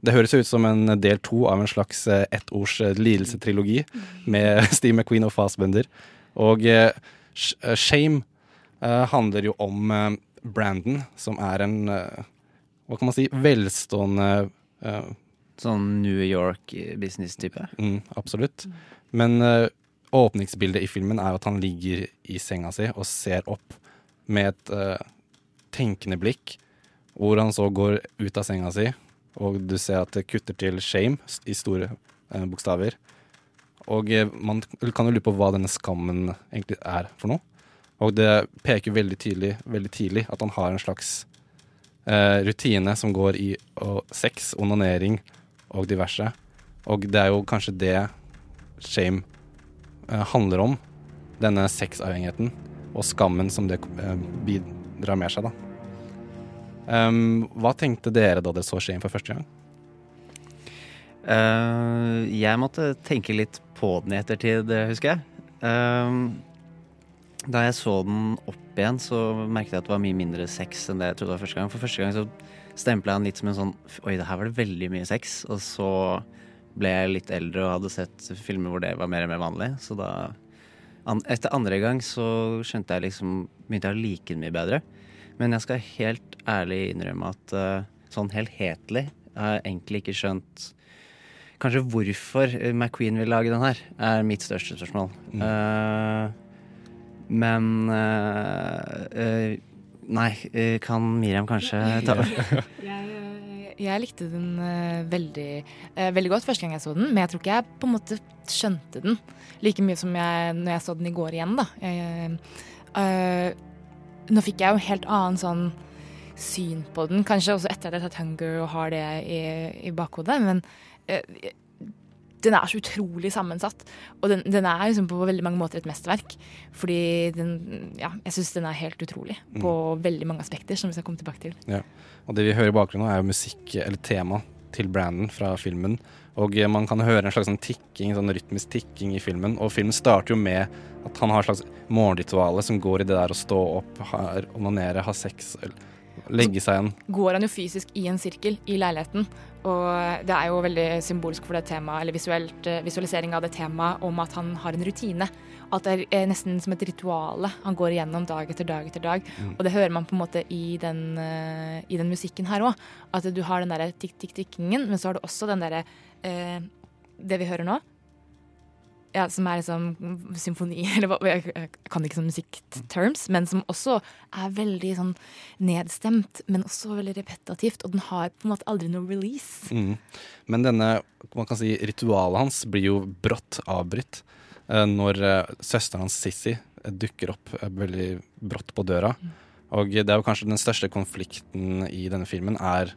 Det høres ut som en del to av en slags eh, ettords eh, lidelsetrilogi med <laughs> Steve McQueen og Fassbender. Og Sh- Shame handler jo om Brandon, som er en hva kan man si, velstående uh, Sånn New York business-type. Mm, absolutt. Men uh, åpningsbildet i filmen er at han ligger i senga si og ser opp med et uh, tenkende blikk, hvor han så går ut av senga si, og du ser at det kutter til shame i store bokstaver. Og man kan jo lure på hva denne skammen egentlig er for noe. Og det peker veldig tydelig, veldig tidlig at han har en slags eh, rutine som går i å, sex, onanering og diverse. Og det er jo kanskje det shame eh, handler om. Denne sexavhengigheten og skammen som det eh, bidrar med seg, da. Um, hva tenkte dere da dere så Shame for første gang? Uh, jeg måtte tenke litt på den i ettertid, eh, husker jeg. Eh, da jeg så den opp igjen, så merket jeg at det var mye mindre sex enn det jeg trodde var første gang. For første gang så stempla jeg den litt som en sånn Oi, det her var det veldig mye sex. Og så ble jeg litt eldre og hadde sett filmer hvor det var mer og mer vanlig. Så da Etter andre gang så skjønte jeg liksom Begynte jeg å like den mye bedre. Men jeg skal helt ærlig innrømme at uh, sånn helhetlig har jeg egentlig ikke skjønt Kanskje hvorfor McQueen vil lage den her, er mitt største spørsmål. Eh, men eh, eh, Nei, eh, kan Miriam kanskje ta over? <laughs> Jeg, jeg likte den veldig, veldig godt første gang jeg så den, men jeg tror ikke jeg på en måte skjønte den like mye som jeg når jeg så den i går igjen, da. Jeg, uh, nå fikk jeg jo helt annen sånn syn på den, kanskje også etter at jeg har tatt Hunger og har det i, i bakhodet, men eh, den er så utrolig sammensatt. Og den, den er liksom på veldig mange måter et mesterverk. Fordi den, ja, jeg syns den er helt utrolig på veldig mange aspekter, som vi skal komme tilbake til. Ja. Og det vi hører i bakgrunnen, er jo musikk, eller tema, til Brandon fra filmen. Og eh, man kan høre en slags sånn tikking, sånn rytmisk tikking i filmen. Og filmen starter jo med at han har et slags morgenrituale som går i det der å stå opp, onanere, ha sex, eller legge seg igjen. Går han jo fysisk i en sirkel i leiligheten. Og det er jo veldig symbolsk for det temaet, eller visuelt, eh, visualisering av det temaet om at han har en rutine. At det er eh, nesten som et rituale han går igjennom dag etter dag etter dag. Og det hører man på en måte i den, eh, i den musikken her òg. At du har den derre tikk-tikk-tikkingen, men så har du også den derre eh, Det vi hører nå. Ja, som er liksom symfoni, <laughs> eller hva Jeg kan ikke sånn musikkterms, men som også er veldig sånn nedstemt, men også veldig repetativt. Og den har på en måte aldri noe release. Mm. Men denne man kan si, ritualet hans blir jo brått avbrutt eh, når eh, søsteren hans Sissy eh, dukker opp veldig brått på døra. Og det er jo kanskje den største konflikten i denne filmen, er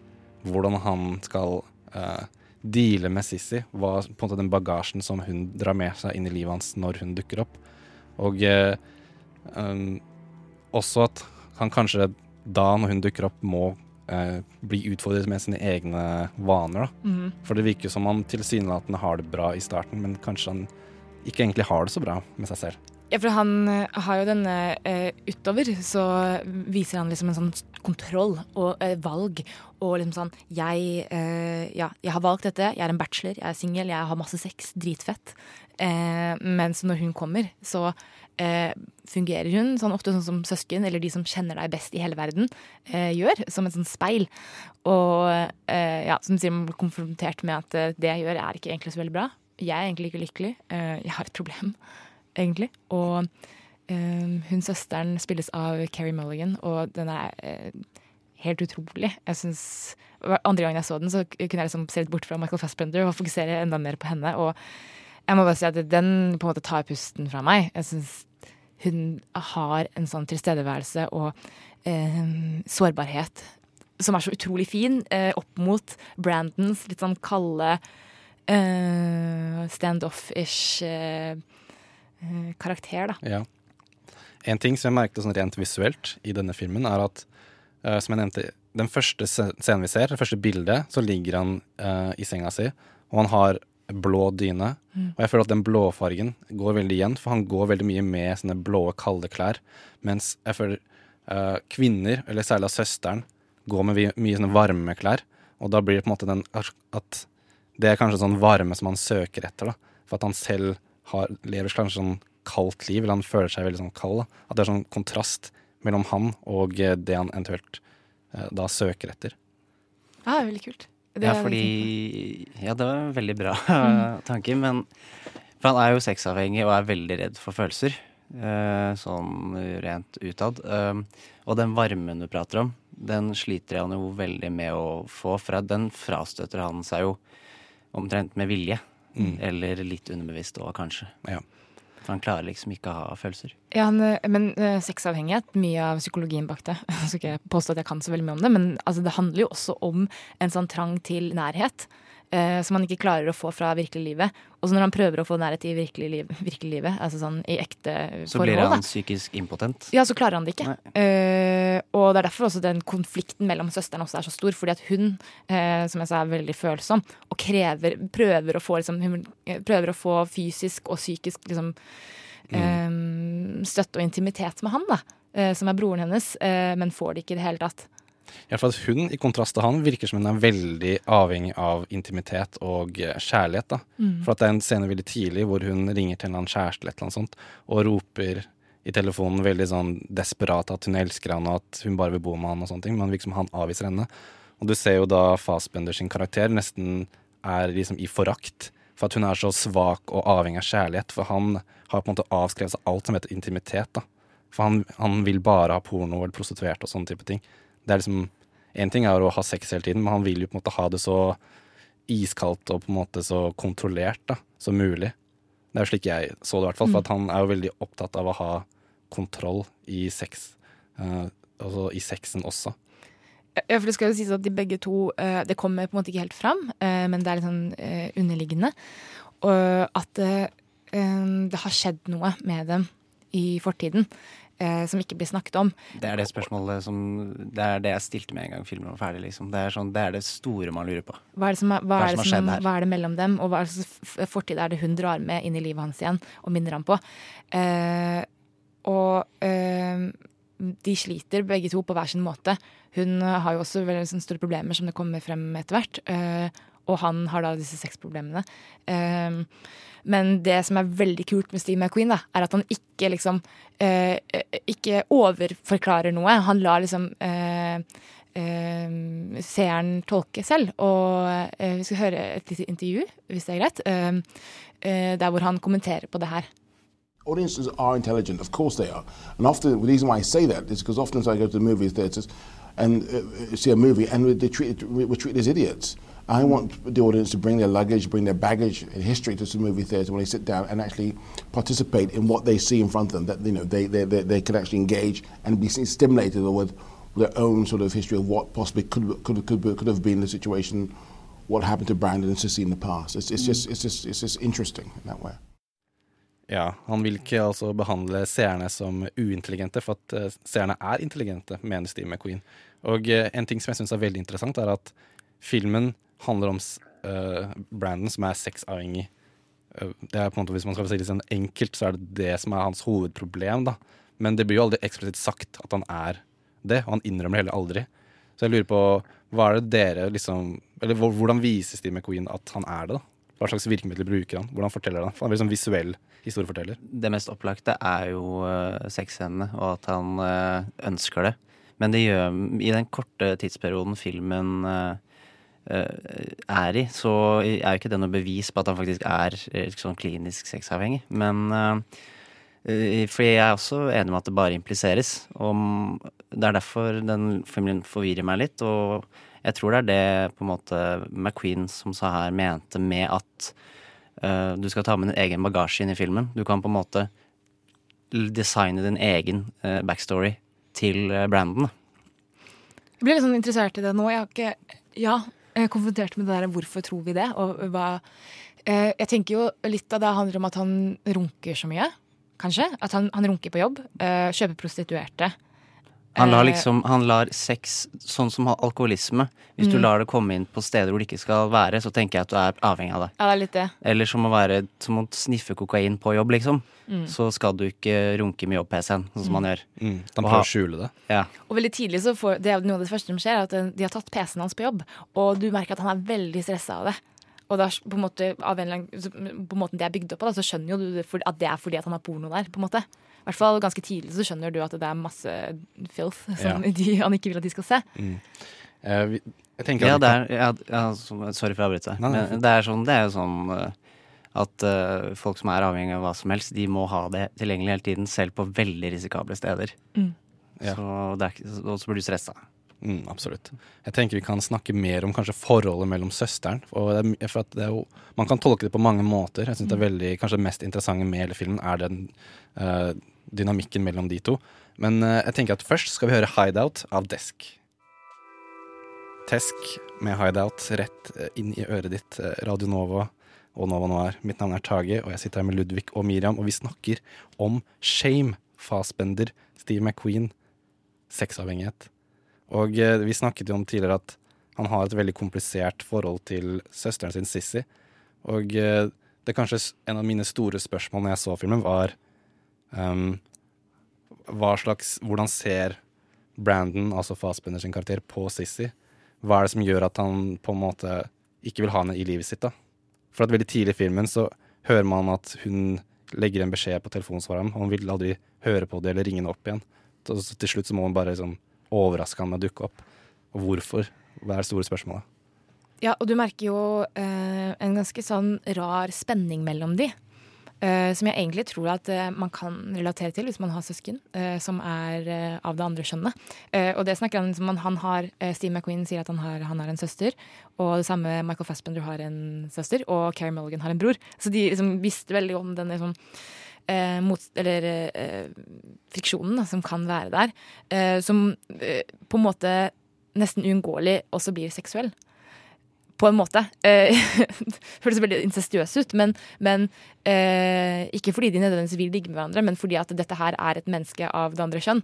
hvordan han skal eh, deale med Sissy. Hva på en måte den bagasjen som hun drar med seg inn i livet hans når hun dukker opp. Og eh, um, også at han kanskje da, når hun dukker opp, må eh, bli utfordret med sine egne vaner. da. Mhm. For det virker jo som han tilsynelatende har det bra i starten, men kanskje han ikke egentlig har det så bra med seg selv. Ja, for han eh, har jo denne eh, utover, så viser han liksom en sånn kontroll og eh, valg. Og liksom sånn jeg, eh, ja, jeg har valgt dette, jeg er en bachelor, jeg er singel, jeg har masse sex, dritfett. Eh, mens når hun kommer, så eh, fungerer hun sånn ofte sånn som søsken, eller de som kjenner deg best i hele verden, gjør. Som et sånt speil. Og ja, som sier man blir konfrontert med at det jeg gjør, er ikke egentlig så veldig bra. Jeg er egentlig ikke lykkelig. Jeg har et problem, egentlig. Og eh, hun søsteren spilles av Keri Mulligan, og den er eh, helt utrolig. Jeg synes, Andre gangen jeg så den, så kunne jeg liksom se litt bort fra Michael Fassbender og fokusere enda mer på henne. Og jeg må bare si at den på en måte tar pusten fra meg. Jeg synes hun har en sånn tilstedeværelse og eh, sårbarhet som er så utrolig fin, eh, opp mot Brandons litt sånn kalde eh, standoff-ish eh, karakter, da. Ja. En ting som jeg merket sånn rent visuelt i denne filmen, er at eh, som jeg nevnte, den første scenen vi ser, det første bildet, så ligger han uh, i senga si, og han har blå dyne. Mm. Og jeg føler at den blåfargen går veldig igjen, for han går veldig mye med sånne blå, kalde klær. Mens jeg føler uh, kvinner, eller særlig av søsteren, går med mye sånne varme klær. Og da blir det på en måte den at det er kanskje sånn varme som han søker etter, da. For at han selv har, lever kanskje sånn kaldt liv, eller han føler seg veldig sånn kald. da. At det er sånn kontrast mellom han og eh, det han eventuelt eh, da søker etter. Ja, veldig kult. Det Ja, fordi Ja, det var en veldig bra <laughs> Mm. tanke, men For han er jo sexavhengig og er veldig redd for følelser. eh, sånn rent utad. Og den varmen du prater om, den sliter han jo veldig med å få. For den frastøter han seg jo omtrent med vilje. Mm. Eller litt underbevisst òg, kanskje. Ja. For han klarer liksom ikke å ha følelser. Ja, han, eh, men uh, sexavhengighet, mye av psykologien bak det. <laughs> Jeg skal ikke påstå at jeg kan så veldig mye om det, men altså, det handler jo også om en sånn trang til nærhet. Eh, som han ikke klarer å få fra virkelig livet. Og så når han prøver å få nærhet i virkelig, liv, virkelig livet, altså sånn i ekte Så forhold, blir han da, psykisk impotent. ja, så klarer han det ikke. Eh, og det er derfor også den konflikten mellom søsteren også er så stor. Fordi at hun, eh, som jeg sa, er veldig følsom og krever, prøver å få liksom, hun eh, prøver å få fysisk og psykisk liksom, mm. støtte og intimitet med han, da. eh, som er broren hennes, eh, men får det ikke i det hele tatt. Hvert fall at hun, i kontrast til han, virker som hun er veldig avhengig av intimitet og eh, kjærlighet. da. For at det er en scene veldig tidlig hvor hun ringer til en kjæreste eller noe sånt, og roper i telefonen veldig sånn desperat at hun elsker han og at hun bare vil bo med han og sånne ting, men liksom virker som han avviser henne. Og du ser jo da Fassbender sin karakter nesten er liksom i forakt for at hun er så svak og avhengig av kjærlighet, for han har på en måte avskrevet seg alt som heter intimitet. da. For han, han vil bare ha porno eller prostituerte og sånne type ting. Det er liksom En ting er å ha sex hele tiden, men han vil jo på en måte ha det så iskaldt og på en måte så kontrollert da, som mulig. Det er jo slik jeg så det, i hvert fall. For at han er jo veldig opptatt av å ha kontroll i sex. Uh, altså i sexen også. Ja, for det skal jo sies at de begge to uh, Det kommer på en måte ikke helt fram, uh, men det er litt sånn underliggende. Og at det har skjedd noe med dem i fortiden eh, som ikke blir snakket om. Det er det spørsmålet som Det er det jeg stilte med en gang filmen var ferdig. liksom. Det er, sånn, det er det store man lurer på. Hva er det som er, hva Hva er det som har skjedd her? hva er det mellom dem, og hva slags fortid er det hun drar med inn i livet hans igjen og minner ham på? Eh, og eh, de sliter begge to på hver sin måte. Hun eh, har jo også veldig sånne store problemer som det kommer frem etter hvert. Og han har da disse sexproblemene. Um, men det som er veldig kult med Steve McQueen, da, er at han ikke liksom uh, Ikke overforklarer noe. Han lar liksom uh, uh, seeren tolke selv. Og vi skal høre et lite intervju, hvis det er greit, eh, eh, der hvor han kommenterer på det her. Audiences are intelligent, of course they are. And often, the reason why I say that is because often I go to the movie theatres and uh, see a movie and they treat, we're treated as idiots. I want the audience to bring their luggage, bring their baggage and history to the movie theatre when they sit down and actually participate in what they see in front of them. That you know they they, they, they can actually engage and be stimulated with their own sort of history of what possibly could could could, could have been the situation, what happened to Brandon and Sissy in the past. It's, it's just it's just it's just interesting in that way. Ja, Han vil ikke altså behandle seerne som uintelligente, for at eh, seerne er intelligente, mener Steve McQueen. Og eh, en ting som jeg syns er veldig interessant, er at filmen handler om s- eh, Brandon som er sexavhengig. Eh, det er på en måte, Hvis man skal si det sånn enkelt, så er det det som er hans hovedproblem. da. Men det blir jo aldri eksplisitt sagt at han er det, og han innrømmer det heller aldri. Så jeg lurer på, hva er det dere liksom Eller hvordan viser Steve McQueen at han er det? da? Hva slags virkemidler bruker han? Hvordan forteller han? Han veldig sånn visuell historieforteller. Det mest opplagte er jo uh, sexscenene, og at han eh, ønsker det. Men det gjør I den korte tidsperioden filmen eh, eh, er i, så er jo ikke det noe bevis på at han faktisk er liksom, sånn klinisk sexavhengig. Men eh, eh, Fordi jeg er også enig med at det bare impliseres. Og det er derfor den filmen forvirrer meg litt. Og jeg tror det er det på en måte McQueen som sa her, mente med at uh, du skal ta med din egen bagasje inn i filmen. Du kan på en måte designe din egen uh, backstory til eh, Brandon. Jeg ble litt sånn interessert i det nå. Jeg har ikke Ja, konfrontert med det der hvorfor tror vi det, og hva eh, Jeg tenker jo litt av det handler om at han runker så mye, kanskje. At han, han runker på jobb. eh, kjøper prostituerte. Han lar Eh, liksom Han lar sex, sånn som alkoholisme Hvis du Mm. lar det komme inn på steder hvor det ikke skal være, så tenker jeg at du er avhengig av det. Ja, det er litt det. Eller som å, være, som å sniffe kokain på jobb, liksom. Mm. Så skal du ikke runke med jobb-PC-en, sånn som man gjør. Mm, de prøver å skjule det. Ja. Og veldig tidlig så får, det er noe av det første som skjer, er at de har tatt PC-en hans på jobb. Og du merker at han er veldig stressa av det. Og da, på en måte, av en eller annen, på måten det er bygd opp på, da, så skjønner jo du at det er fordi at han har porno der. på en måte. I hvert fall ganske tidlig så skjønner du at det er masse filth som Ja. <laughs> de, han ikke vil at de skal se. Mm. Eh, vi, jeg Ja, det er ja, ja, Sorry for å avbryte deg. Men det er, sånn, det er jo sånn eh, at uh, folk som er avhengig av hva som helst, de må ha det tilgjengelig hele tiden, selv på veldig risikable steder. Mm. Ja. Så det ikke- så blir du stressa. Mm, absolutt. Jeg tenker vi kan snakke mer om kanskje forholdet mellom søsteren. Og det er, for at det er jo, man kan tolke det på mange måter. Jeg synes det er veldig, Kanskje det mest interessante med hele filmen er den eh, dynamikken mellom de to. Men eh, jeg tenker at først skal vi høre 'Hideout' av Desk. Tesk med 'Hideout' rett eh, inn i øret ditt. eh, Radio Nova og Nova Noir. Mitt navn er Tage, og jeg sitter her med Ludvig og Miriam, og vi snakker om shame. Fassbender, Steve McQueen, sexavhengighet. Og vi snakket jo om tidligere at han har et veldig komplisert forhold til søsteren sin Sissy. Og det kanskje en av mine store spørsmål når jeg så filmen, var hva slags Hvordan ser Brandon, altså Fassbender sin karakter, på Sissy? Hva er det som gjør at han på en måte ikke vil ha henne i livet sitt? da? For at veldig tidlig i filmen så hører man at hun legger en beskjed på telefonsvareren, og han vil aldri høre på det eller ringe henne opp igjen. Så til slutt så må hun bare liksom overraske han med å dukke opp. Og hvorfor? Hva er det store spørsmålet? Ja, og du merker jo eh, en ganske sånn rar spenning mellom de. Eh, som jeg egentlig tror at uh, man kan relatere til hvis man har søsken uh, som er av det andre skjønnet. Eh, og det snakker han om. han, har Steve McQueen sier at han har, han har en søster. Og det samme Michael Fassbender har en søster, og Carrie Mulligan har en bror. Så de liksom visste veldig om denne liksom, mot, eller friksjonen da, som kan være der. Som på en måte nesten uunngåelig også blir seksuell. På en måte. Det <laughs> Høres veldig incestuøs ut, men, men eh, ikke fordi de nødvendigvis vil ligge med hverandre, men fordi at dette her er et menneske av det andre kjønn.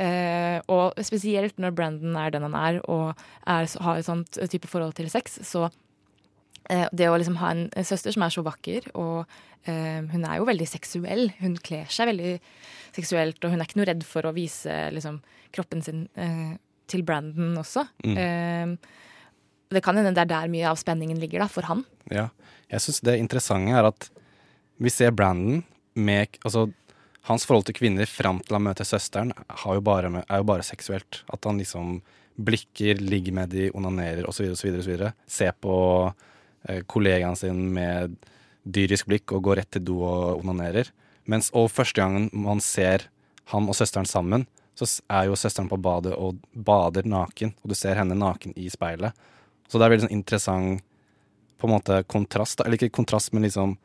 Eh, og spesielt når Brandon er den han er, og er, har et sånt type forhold til sex, så eh, det å liksom ha en søster som er så vakker, og eh, hun er jo veldig seksuell. Hun kler seg veldig seksuelt, og hun er ikke noe redd for å vise liksom, kroppen sin eh, til Brandon også. Mm. Det kan hende det er der mye av spenningen ligger, da, for han. Ja, jeg synes det interessante er at vi ser Brandon med Altså, hans forhold til kvinner fram til han møter søsteren, jo bare er jo bare seksuelt. At han liksom blikker, ligger med de, onanerer osv., osv., osv. Ser på eh, kollegaen sin med dyrisk blikk og går rett til do og onanerer. Mens og første gangen man ser han og søsteren sammen, så er jo søsteren på badet og bader naken, og du ser henne naken i speilet. Så det er veldig sånn interessant på en måte kontrast, da. eller ikke kontrast, men liksom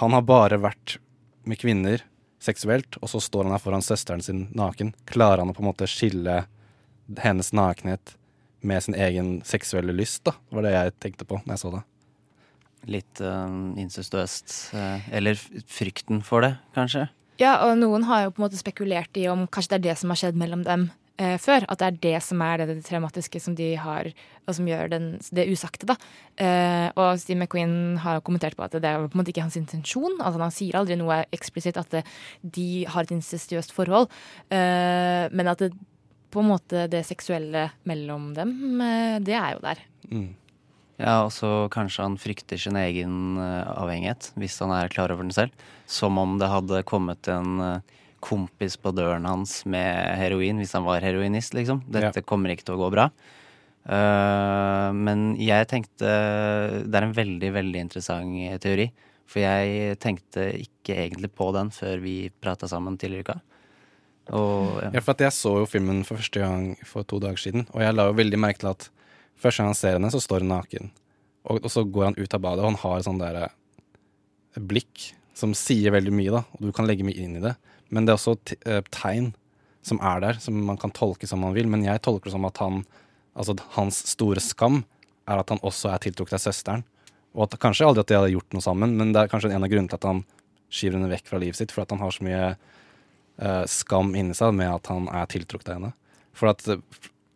Han har bare vært med kvinner seksuelt, og så står han her foran søsteren sin naken. Klarer han å på en måte skille hennes nakenhet med sin egen seksuelle lyst, da? Det var det jeg tenkte på når jeg så det. Litt øh, incestuøst. eh, eller frykten for det, kanskje. Ja, og noen har jo på en måte spekulert i om kanskje det er det som har skjedd mellom dem eh, før. At det er det som er det, det traumatiske som de har, og som gjør den, det usagte. Eh, og Steve McQueen har kommentert på at det er på en måte ikke hans intensjon. Altså Han sier aldri noe eksplisitt at det, de har et incestuøst forhold, eh, men at det, på en måte det seksuelle mellom dem, eh, det er jo der. Mm. Ja, og så kanskje han frykter sin egen eh, avhengighet, hvis han er klar over den selv. Som om det hadde kommet en eh, kompis på døren hans med heroin, hvis han var heroinist, liksom. Dette kommer ikke til å gå bra. Uh, men jeg tenkte Det er en veldig, veldig interessant teori. For jeg tenkte ikke egentlig på den før vi prata sammen tidligere i uka. Og ja. Ja, for at jeg så jo filmen for første gang for to dager siden, og jeg la jo veldig merke til at første gang han ser henne, så står hun naken. Og, og så går han ut av badet, og han har sånn der eh, blikk som sier veldig mye, da, og du kan legge mye inn i det. Men det er også eh, tegn som er der, som man kan tolke som man vil. Men jeg tolker det som at han, altså hans store skam er at han også er tiltrukket av søsteren. Og at kanskje aldri at de hadde gjort noe sammen, men det er kanskje en av grunnene til at han skyver henne vekk fra livet sitt, for at han har så mye uh, skam inni seg med at han er tiltrukket av henne. For at eh,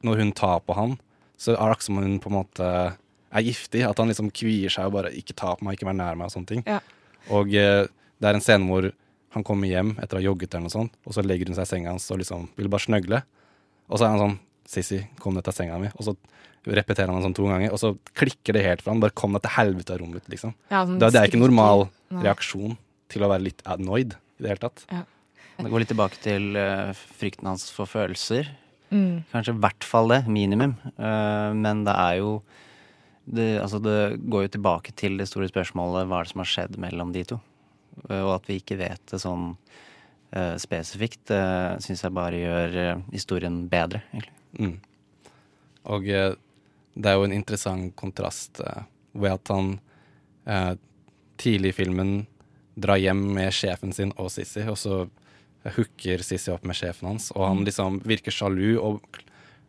når hun tar på han, så er det akkurat som om hun på en måte er giftig. At han liksom kvier seg og bare 'ikke ta på meg, ikke vær nær meg' og sånne ting. Ja. Og uh, det er en scene hvor han kommer hjem etter å ha jogget eller noe sånt, og så legger hun seg i senga hans og liksom vil bare snøgle. Og så er han sånn 'Sissy, kom deg til senga mi'. Og så repeterer han det sånn to ganger, og så klikker det helt for han. Bare kom deg til helvete av rommet, liksom. Ja, sånn det, det er ikke normal Nei. reaksjon til å være litt annoyed i det hele tatt. Det går litt tilbake til uh, frykten hans for følelser. Mm. Kanskje i hvert fall det, minimum. Uh, men det er jo det, altså det går jo tilbake til det store spørsmålet hva er det som har skjedd mellom de to. Eh, og at vi ikke vet det sånn uh, spesifikt, uh, syns jeg bare gjør eh, historien bedre, egentlig. Mm. Og eh, det er jo en interessant kontrast eh, ved at han eh, tidlig i filmen drar hjem med sjefen sin og Sissy, og så hooker Sissy opp med sjefen hans, og han liksom virker sjalu og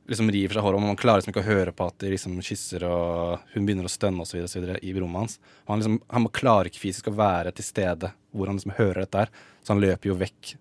liksom river seg håret, og man klarer liksom ikke å høre på at de liksom kysser, og hun begynner å stønne videre i rommet hans. Og han liksom, han klarer ikke fysisk å være til stede hvor han liksom hører dette her, så han løper jo vekk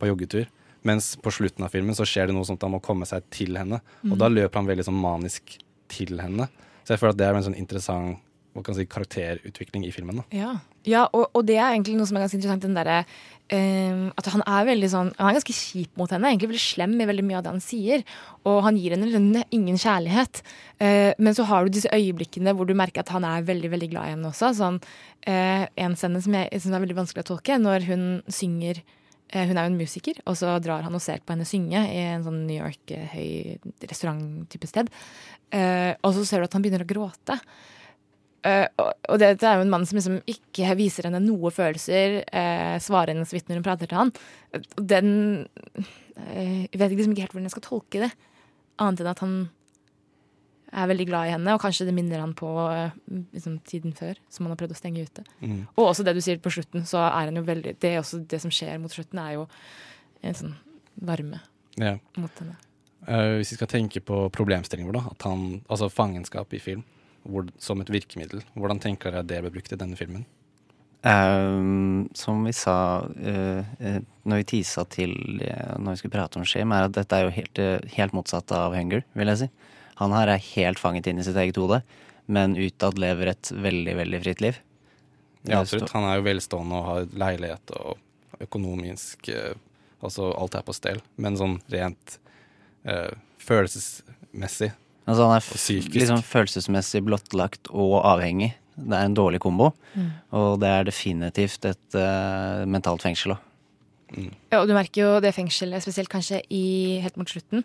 på joggetur. Mens på slutten av filmen så skjer det noe sånt at han må komme seg til henne. Og da løper han veldig sånn manisk til henne. Så jeg føler at det er en sånn interessant hva kan si, karakterutvikling i filmen. da. Ja, ja og, og det er egentlig noe som er ganske interessant. Den der, eh, At han er sånn Han er ganske kjip mot henne. Egentlig veldig slem i veldig mye av det han sier. Og han gir henne liksom ingen kjærlighet. Eh, men så har du disse øyeblikkene hvor du merker at han er veldig veldig glad i henne også. Sånn, eh, en scene som, jeg, som er veldig vanskelig å tolke, når hun synger eh, Hun er jo en musiker, og så drar han og ser på henne synge i en sånn New York eh, høy restaurant-type sted. Eh, og så ser du at han begynner å gråte. Eh, og det dette er jo en mann som liksom ikke viser henne noe følelser, uh, svarer henne så vidt når hun prater til han. Og Den uh, Jeg vet liksom ikke helt hvordan jeg skal tolke det, annet enn at han er veldig glad i henne, og kanskje det minner han på liksom, tiden før, som han har prøvd å stenge ute. Mm. Og også det du sier på slutten, så er han jo veldig Det, også det som skjer mot slutten, er jo en sånn varme Ja. mot henne. Hvis vi skal tenke på problemstillinger, da, at han, altså fangenskap i film hvor, som et virkemiddel, hvordan tenker dere det ble brukt i denne filmen? Um, som vi sa uh, når vi tisa til uh, når vi skulle prate om Shame, er at dette er jo helt, helt motsatt av Hunger, vil jeg si. Han her er helt fanget inn i sitt eget hode, men utad lever et veldig, veldig fritt liv. Ja, absolutt. Han er jo velstående og har leilighet og økonomisk Altså alt er på stell. Men sånn rent følelsesmessig Altså han er liksom følelsesmessig blottlagt og avhengig. Det er en dårlig kombo, og det er definitivt et uh, mentalt fengsel òg. Ja, og du merker jo det fengselet, spesielt kanskje i, helt mot slutten.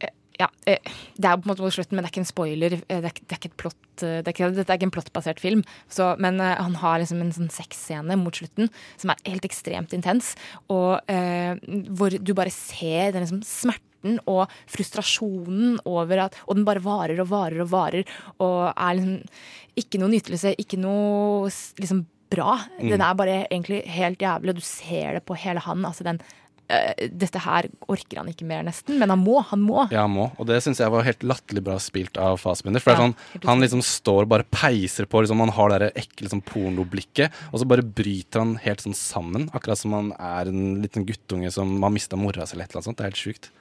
Eh, Ja, eh, det er på en måte mot slutten, men det er ikke en spoiler. Det er, ikke- det er ikke et plott, det er ikke, Dette er ikke en plottbasert film. Så, men han har liksom en sånn sexscene mot slutten som er helt ekstremt intens. Og eh, hvor du bare ser den liksom smerten og frustrasjonen over at Og den bare varer og varer og varer. Og er liksom ikke noe nytelse, ikke noe liksom bra. Den er bare egentlig helt jævlig, og du ser det på hele han. Altså den eh, Dette her orker han ikke mer, nesten. Men han må. Han må. Ja, han må. Og det syns jeg var helt latterlig bra spilt av Fassbinder. For Ja, sånn, han liksom står og bare peiser på, liksom, han har det ekle liksom, pornoblikket, og så bare bryter han helt sånn sammen. Akkurat som han er en liten guttunge som har mista mora si eller et eller annet sånt. Det er helt sjukt.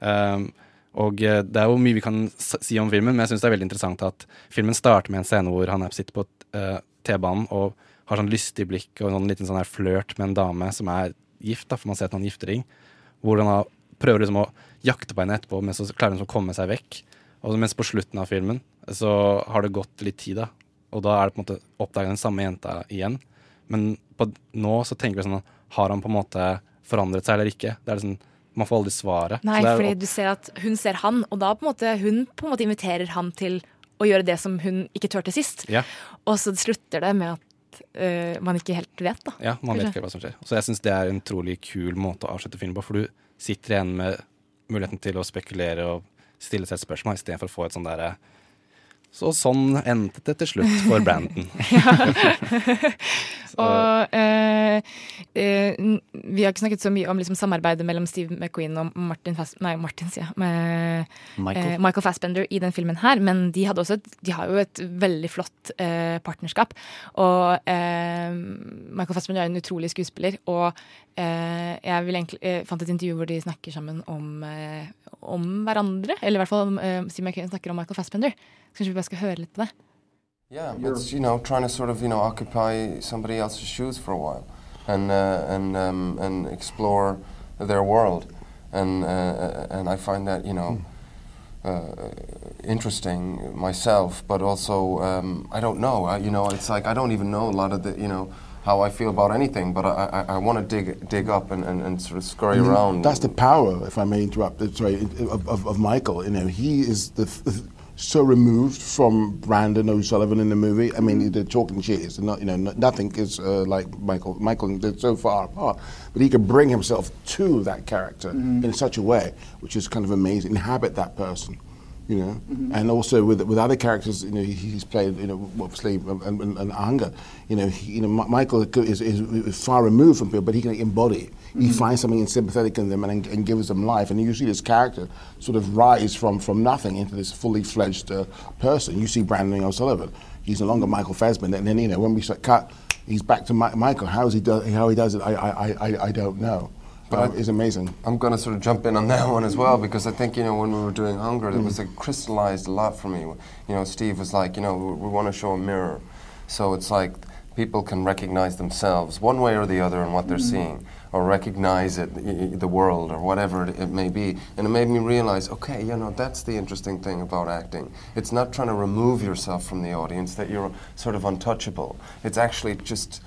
Um, og eh, det er jo mye vi kan si om filmen, men jeg syns det er veldig interessant at filmen starter med en scene hvor han er sitter på eh, T-banen og har sånn lystig blikk og en sånn liten sånn her flørt med en dame som er gift, da, for man ser at han gifter giftering. Hvor han prøver liksom å jakte på henne etterpå, men så klarer hun å komme seg vekk. Og mens på slutten av filmen så har det gått litt tid, da. Og da er det på en måte oppdaga den samme jenta igjen. Men på, nå så tenker vi sånn Har han på en måte forandret seg eller ikke? Det er liksom, Man får aldri svaret. Nei, er- fordi du ser at hun ser han, og da på en måte hun på en måte inviterer han til å gjøre det som hun ikke turte sist. Ja, Og så slutter det med at uh, man ikke helt vet, da. ja, man vet ikke hva som skjer. Så jeg syns det er en utrolig kul måte å avslutte filmen på, for du sitter igjen med muligheten til å spekulere og stille seg et spørsmål, istedenfor å få et sånn derre Så sånn endte det til slutt for Brandon. <laughs> <laughs> Og eh, eh, vi har ikke snakket så mye om liksom, samarbeidet mellom Steve McQueen og Martin, Fass nei, Martin sier jeg, med, Michael. eh, Michael Fassbender i den filmen her. Men de, hadde også et, de har jo et veldig flott eh, partnerskap. Og eh, Michael Fassbender er en utrolig skuespiller. Og eh, jeg vil egentlig, jeg, fant et intervju hvor de snakker sammen om, eh, om hverandre. Eller i hvert fall eh, Steve McQueen snakker om Michael Fassbender. Så kanskje vi bare skal høre litt på det. Yeah, but you know trying to sort of you know occupy somebody else's shoes for a while, and uh, and um, and explore their world, and uh, and I find that you know. Uh, interesting myself, but also um, I don't know. I, you know, it's like I don't even know a lot of the you know how I feel about anything, but I I, I want to dig dig up and, and, and sort of scurry And around. That's the power, if I may interrupt. Sorry, of, of, of Michael. You know, he is the. F- so removed from Brandon O'Sullivan in the movie. I mean, they're talking shit. It's not, you know, no, nothing is uh, like Michael. Michael, they're so far apart, but he could bring himself to that character in such a way, which is kind of amazing. Inhabit that person, you know. And also with with other characters, you know, he, he's played, you know, obviously and, and, and Anga. You know, he, you know, Mi- Michael is, is far removed from people, but he can embody. it. He finds something sympathetic in them and, and gives them life. And you see this character sort of rise from, from nothing into this fully fledged uh, person. You see Brandon O'Sullivan. He's no longer Michael Fassbender. And then, you know, when we start cut, he's back to Mi- Michael. How, is he do- how he does it, I, I, I, I don't know. But it's amazing. I'm going to sort of jump in on <laughs> that one as well because I think you know when we were doing Hunger, it was like crystallized a lot for me. You know, Steve was like, you know, we, we want to show a mirror, so it's like people can recognize themselves one way or the other in what they're seeing, or recognize it, the world, or whatever it, it may be. And it made me realize, okay, you know, that's the interesting thing about acting. It's not trying to remove yourself from the audience that you're sort of untouchable. It's actually just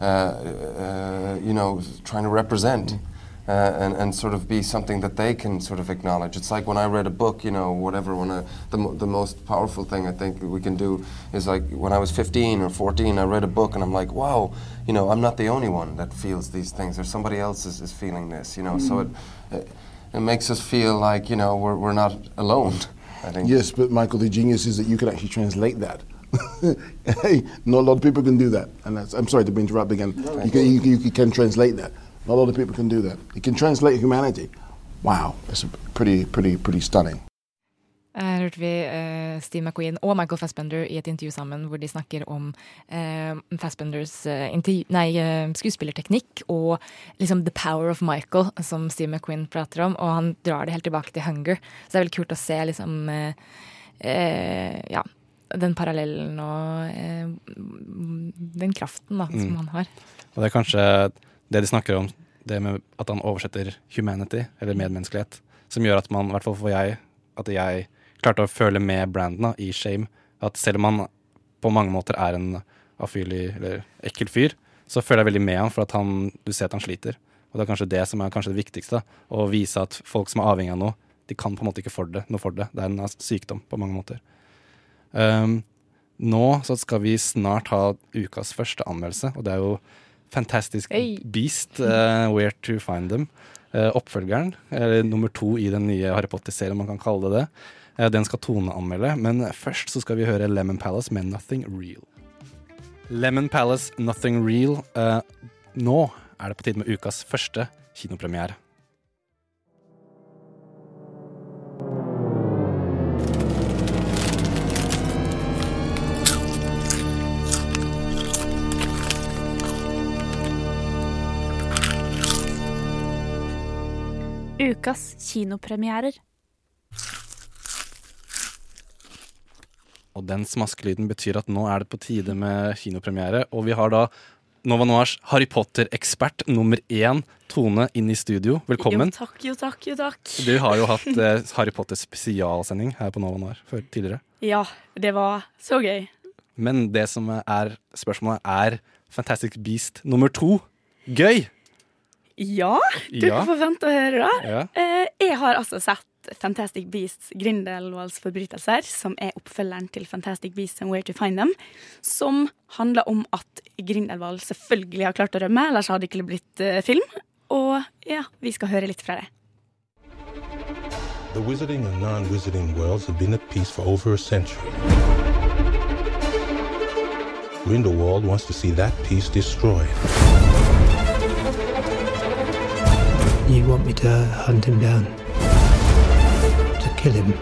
uh, uh, you know, trying to represent uh, and, and sort of be something that they can sort of acknowledge. It's like when I read a book, you know, whatever, when I, the, mo- the most powerful thing I think we can do is like when I was 15 or 14, I read a book and I'm like, wow, you know, I'm not the only one that feels these things. There's somebody else is, is feeling this, you know, so it, it, it makes us feel like, you know, we're, we're not alone, <laughs> I think. Yes, but Michael, the genius is that you can actually translate that. <laughs> hey, not a lot of people can do that. And that's, I'm sorry to be interrupt again. You can, you, you can translate that. Not a lot of people can do that. It can translate humanity. Wow, that's pretty, pretty, pretty stunning. Her hørte vi uh, Steve McQueen og Michael Fassbender i et intervju sammen hvor de snakker om uh, Fassbenders uh, nei, eh, skuespillerteknikk og liksom the power of Michael, som Steve McQueen prater om. Og han drar det helt tilbake til Hunger. Så det er veldig kult å se liksom eh, eh, Ja, den parallellen og eh, den kraften da, som Mm. han har. Og det er kanskje det de snakker om, det med at han oversetter humanity, eller medmenneskelighet, som gjør at man, i hvert fall for jeg, at jeg klarte å føle med Brandon da, i Shame. At selv om han på mange måter er en afylig eller ekkel fyr, så føler jeg veldig med ham, for at han, du ser at han sliter. Og det er kanskje det som er kanskje det viktigste. da, Å vise at folk som er avhengig av noe, de kan på en måte ikke for det, noe for det. Det er en sykdom på mange måter. Um, nå så skal vi snart ha ukas første anmeldelse, og det er jo Fantastic Hey. Beast, uh, Where to Find Them. Uh, oppfølgeren, eller nummer to i den nye Harry Potter-serien, man kan kalle det det. Uh, den skal Tone anmelde, men først så skal vi høre Lemon Palace med Nothing Real. Lemon Palace, Nothing Real. Nå er det på tide med ukas første kinopremiere. Ukas kinopremierer. Og den smaskelyden betyr at nå er det på tide med kinopremiere. Og vi har da Nova Noirs Harry Potter-ekspert nummer én, Tone, inn i studio. Velkommen. Jo takk, jo takk, jo takk. Du har jo hatt <laughs> eh, Harry Potter spesialsending her på Nova Noir før, tidligere. Ja, det var så gøy. Men det som er spørsmålet, er Fantastic Beast nummer to gøy? Ja, du Ja. får vente å høre det. Ja. Eh, jeg har altså sett Fantastic Beasts Grindelwalds forbrytelser, som er oppfølgeren til Fantastic Beasts and Where to Find Them, som handler om at Grindelwald selvfølgelig har klart å rømme, ellers hadde det ikke blitt eh, film. Og ja, vi skal høre litt fra det. The wizarding and non wizarding worlds have been at peace for over a century. Grindelwald wants to see that peace destroyed. You want me to hunt him down? To kill him?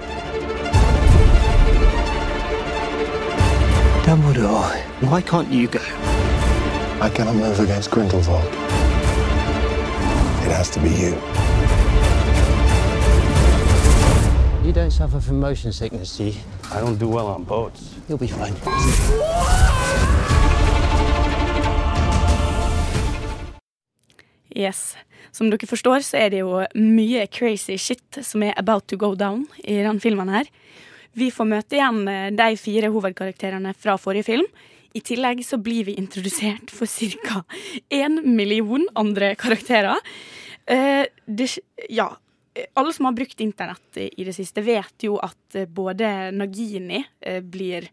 Dumbledore, why can't you go? I cannot move against Grindelwald. It has to be you. You don't suffer from motion sickness, do you? I don't do well on boats. You'll be fine. Yes. Som dere forstår, så er det jo mye crazy shit som er about to go down i denne filmen her. Vi får møte igjen eh, de fire hovedkarakterene fra forrige film. I tillegg så blir vi introdusert for ca. én million andre karakterer. Eh, det, ja, alle som har brukt internett i det siste, vet jo at eh, både Nagini blir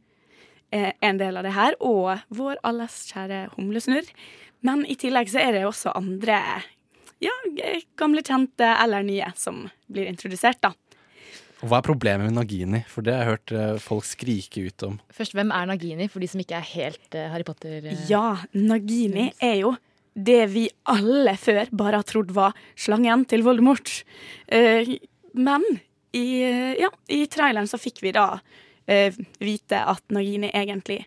en del av det her, og vår alles kjære humlesnurr. Men i tillegg så er det også andre ja, gamle kjente eller nye som blir introdusert, da. Og Hva er problemet med Nagini? For det har jeg hørt eh, folk skrike ut om. Først, hvem er Nagini, for de som ikke er helt eh, Harry Potter? eh, Ja, Nagini er jo det vi alle før bare har trodd var slangen til Voldemort. Eh, men i, ja, i traileren så fikk vi da eh, vite at Nagini egentlig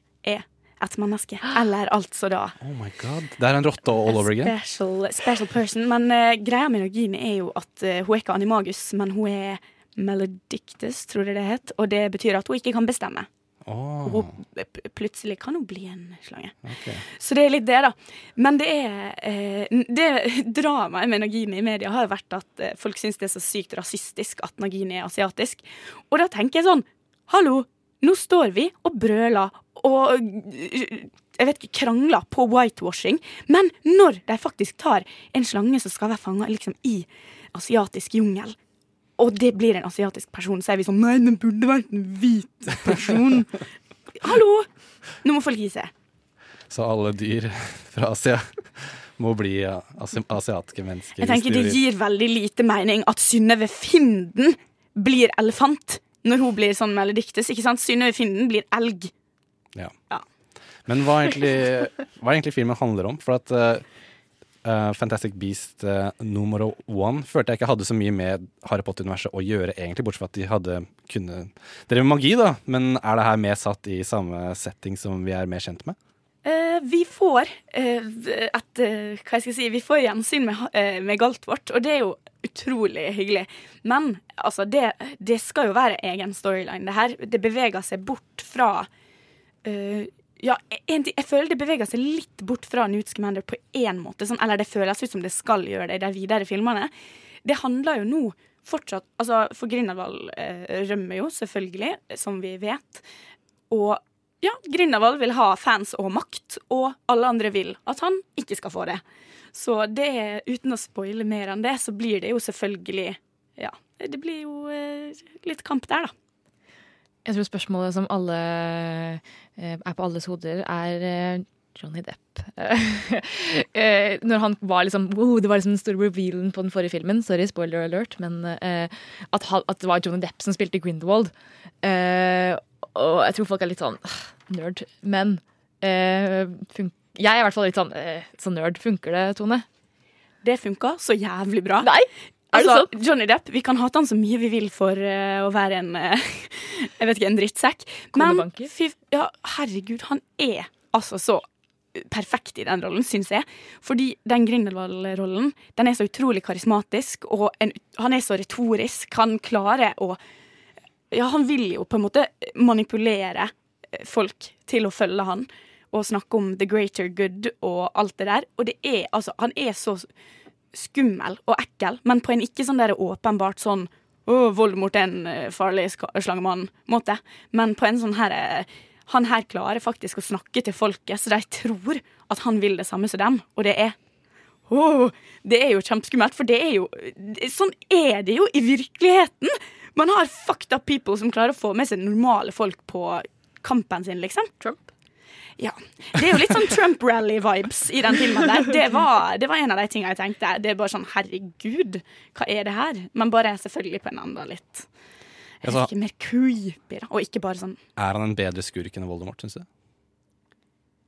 et menneske. Eller altså da <gasps> Oh my god. Det er en rotte all over again. special, special person. Men uh, greia med Nagini er jo at uh, hun er ikke animagus, men hun er melodictus, tror jeg det het. Og det betyr at hun ikke kan bestemme. Oh. Hun, plutselig kan hun bli en slange. Okay. Så det er litt det, da. Men det er eh, Det <laughs> dramaet med Nagini i media har jo vært at eh, folk syns det er så sykt rasistisk at Nagini er asiatisk. Og da tenker jeg sånn Hallo, nå står vi og brøler og eh, jeg vet ikke, krangler på whitewashing, men når de faktisk tar en slange som skal være fanga liksom, i asiatisk jungel, og det blir en asiatisk person, så er vi sånn Nei, den burde vært en hvit person. <laughs> Hallo! Nå må folk gi seg. Så alle dyr fra Asia må bli ja, asi asiatiske mennesker. Jeg tenker Det gir veldig lite mening at Synnøve Finden blir elefant når hun blir sånn ikke sant? Synnøve Finden blir elg. Ja. Ja. Men hva egentlig, hva egentlig filmen handler om? For at eh, Fantastic Beast uh, nummer one følte jeg ikke hadde så mye med Harry Potter-universet å gjøre, egentlig, bortsett fra at de hadde kunne drevet magi, da. Men er det her mer satt i samme setting som vi er mer kjent med? Uh, vi får uh, et uh, Hva jeg skal si Vi får gjensyn med, uh, med Galtvort, og det er jo utrolig hyggelig. Men altså, det, det skal jo være egen storyline, det her. Det beveger seg bort fra eh, ja, en, jeg føler det beveger seg litt bort fra Newt Scamander på én måte. Sånn, eller det føles ut som det skal gjøre det i de videre filmene. Det handler jo nå fortsatt altså For Grindelwald eh, rømmer jo, selvfølgelig, som vi vet. Og ja, Grindelwald vil ha fans og makt, og alle andre vil at han ikke skal få det. Så det, uten å spoile mer enn det, så blir det jo selvfølgelig Ja, det blir jo eh, litt kamp der, da. Jeg tror spørsmålet som alle eh, er på alles hoder, er eh, Johnny Depp. <laughs> Eh, Når han var liksom wow, Det var liksom den store revealen på den forrige filmen. Sorry, spoiler alert. Men at, at det var Johnny Depp som spilte Grindelwald. Og jeg tror folk er litt sånn «Ah, nerd. Men jeg er i hvert fall litt sånn sånn så nerd. Funker det, Tone? Det funka så jævlig bra. Nei! Altså? Johnny Depp, vi kan hate han så mye vi vil for uh, å være en uh, <laughs> Jeg vet ikke, en drittsekk. Men fy, ja, herregud, han er altså så perfekt i den rollen, syns jeg. Fordi den Grindelwald-rollen den er så utrolig karismatisk, og en, han er så retorisk. Han klarer å Ja, han vil jo på en måte manipulere eh, folk til å følge han, og snakke om the greater good og alt det der. Og det er altså Han er så skummel og ekkel, men på en ikke sånn der åpenbart sånn å, Voldemort er en eh, farlig slangemann-måte. Men på en sånn her eh, Han her klarer faktisk å snakke til folket, så de tror at han vil det samme som dem. Og det er Åh, det er jo kjempeskummelt, for det er jo Sånn er det jo i virkeligheten! Man har fucked up people som klarer å få med seg normale folk på kampen sin, liksom. Trump? Ja. Det er jo litt sånn Trump-rally-vibes i den filmen der. Det var, det var en av de tingene jeg tenkte. Det er bare sånn herregud, hva er det her? Men bare selvfølgelig på en enda litt Altså- ikke, mer creepy, da. Og ikke bare sånn Er han en bedre skurk enn Voldemort, syns du?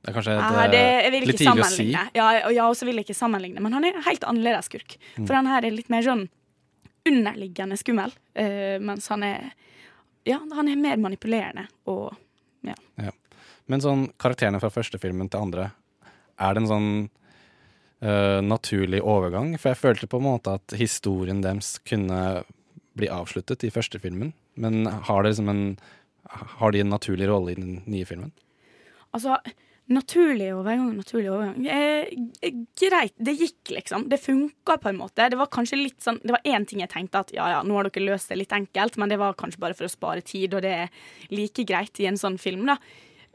Det er kanskje Ja, det, jeg vil litt tidlig å si. Ja, og jeg også vil jeg ikke sammenligne, men han er helt annerledes skurk. Mm. For han her er litt mer sånn underliggende skummel, Uh, mens han er Ja, han er mer manipulerende og ja. Ja. Men sånn karakterene fra første filmen til andre, er det en sånn uh, naturlig overgang? For jeg følte på en måte at historien deres kunne bli avsluttet i første filmen. Men har, det liksom en, har de en naturlig rolle i den nye filmen? Altså, naturlig overgang, naturlig overgang eh, Greit, det gikk liksom. Det funka på en måte. Det var kanskje litt sånn Det var én ting jeg tenkte at ja ja, nå har dere løst det litt enkelt, men det var kanskje bare for å spare tid, og det er like greit i en sånn film, da.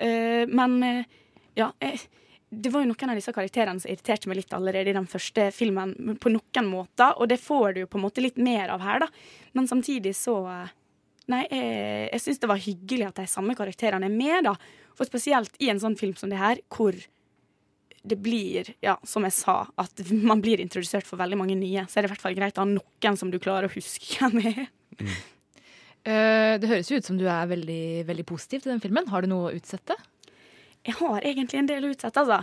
Eh, men eh, ja. Eh, det var jo noen av disse karakterene som irriterte meg litt allerede i den første filmen, på noen måter, og det får du jo på en måte litt mer av her, da. Men samtidig så Nei, jeg, jeg syns det var hyggelig at de samme karakterene er med, da. For spesielt i en sånn film som det her, hvor det blir, ja, som jeg sa, at man blir introdusert for veldig mange nye, så er det i hvert fall greit å ha noen som du klarer å huske hvem er. Eh, det høres jo ut som du er veldig, veldig positiv til den filmen. Har du noe å utsette? Jeg har egentlig en del utsett, altså.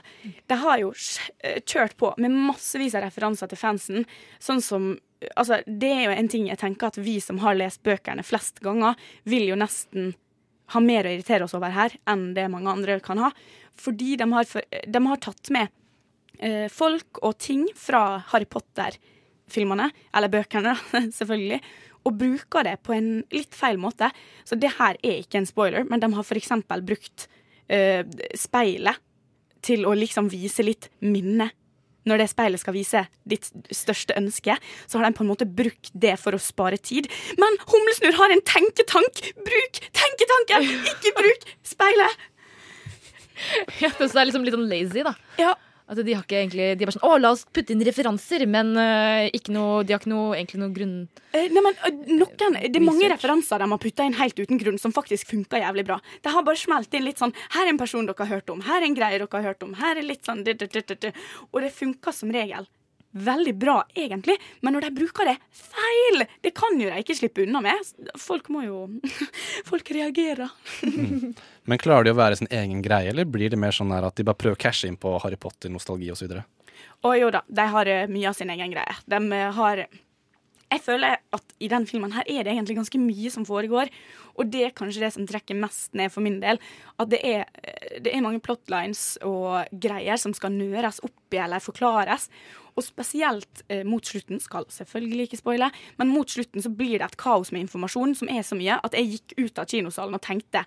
De har jo eh, kjørt på med massevis av referanser til fansen. Sånn som Altså, det er jo en ting jeg tenker at vi som har lest bøkene flest ganger, vil jo nesten ha mer å irritere oss over her enn det mange andre kan ha. Fordi de har, for, de har tatt med eh, folk og ting fra Harry Potter-filmene, eller bøkene, da, <laughs> selvfølgelig, og bruker det på en litt feil måte. Så det her er ikke en spoiler, men de har eksempel brukt uh, speilet til å liksom vise litt minne. Når det speilet skal vise ditt største ønske, så har de på en måte brukt det for å spare tid. Men Humlesnurr har en tenketank! Bruk tenketanken! Ikke bruk speilet! <laughs> Ja, så det er liksom litt sånn lazy, da. Ja. At de har ikke egentlig De er bare sånn Å, la oss putte inn referanser, men uh, noe, de har ikke noe, egentlig noe grunn... Eh, nei, men, eh, noen, det er mange referanser de har putta inn helt uten grunn, som faktisk funker jævlig bra. Det har bare smelt inn litt sånn Her er en person dere har hørt om. Her er en greie dere har hørt om. Her er litt sånn. Og det funker som regel veldig bra, egentlig. Men når de bruker det feil Det kan jo de ikke slippe unna med. Folk må jo <laughs> Folk reagerer. Men klarer de å være sin egen greie, eller blir det mer sånn at de bare prøver å cashe inn på Harry Potter-nostalgi osv.? Å jo da, de har eh, mye av sin egen greie. De eh, har Jeg føler at i den filmen her er det egentlig ganske mye som foregår. Og det er kanskje det som trekker mest ned for min del. At det er, eh, det er mange plotlines og greier som skal nøres opp i eller forklares. Og spesielt eh, mot slutten, skal selvfølgelig ikke spoile, men mot slutten så blir det et kaos med informasjon som er så mye at jeg gikk ut av kinosalen og tenkte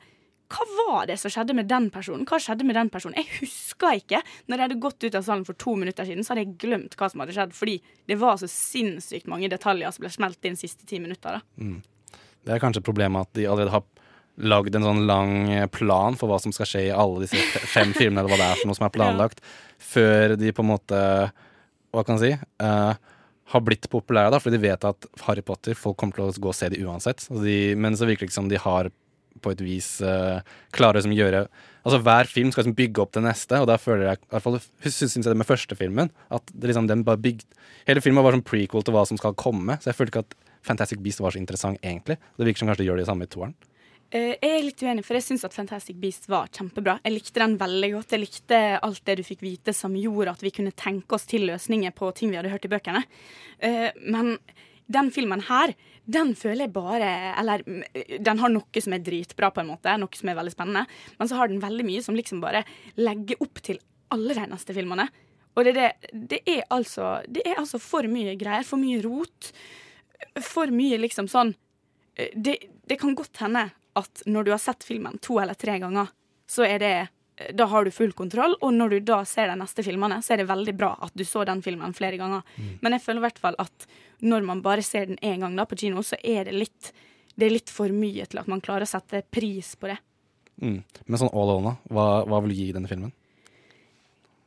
hva var det som skjedde med den personen? Hva skjedde med den personen? Jeg huska ikke. Når jeg hadde gått ut av salen for to minutter siden, så hadde jeg glemt hva som hadde skjedd, fordi det var så sinnssykt mange detaljer som ble smelt inn siste ti minutter. Mm. Det er kanskje problemet at de allerede har lagd en sånn lang eh, plan for hva som skal skje i alle disse fem filmene, eller hva det er for noe som er <laughs> planlagt, før de på en måte Hva kan jeg si? Uh, har blitt populære, da, fordi de vet at Harry Potter, folk kommer til å gå og se det uansett. De, men så virker det ikke som de har på et vis uh, klarer å gjøre Altså Hver film skal liksom bygge opp det neste, og da føler jeg i hvert fall syns jeg det med første filmen at det liksom den bare bygd, Hele filmen var sånn prequel til hva som skal komme, så jeg følte ikke at Fantastic Beast var så interessant, egentlig. Det virker som kanskje de gjør det samme i toeren. Uh, jeg er litt uenig, for jeg syns at Fantastic Beast var kjempebra. Jeg likte den veldig godt. Jeg likte alt det du fikk vite som gjorde at vi kunne tenke oss til løsninger på ting vi hadde hørt i bøkene. Uh, men den filmen her, den føler jeg bare Eller mm, den har noe som er dritbra, på en måte. Noe som er veldig spennende. Men så har den veldig mye som liksom bare legger opp til alle de neste filmene. Og det, det, det, er altså, det er altså for mye greier. For mye rot. For mye liksom sånn det, det kan godt hende at når du har sett filmen to eller tre ganger, så er det da har du full kontroll, og når du da ser de neste filmene, så er det veldig bra at du så den filmen flere ganger. Men jeg føler i hvert fall at når man bare ser den én gang da på kino, så er det litt det er litt for mye til at man klarer å sette pris på det. Mm. Men sånn all over. Hva, hva vil du gi denne filmen?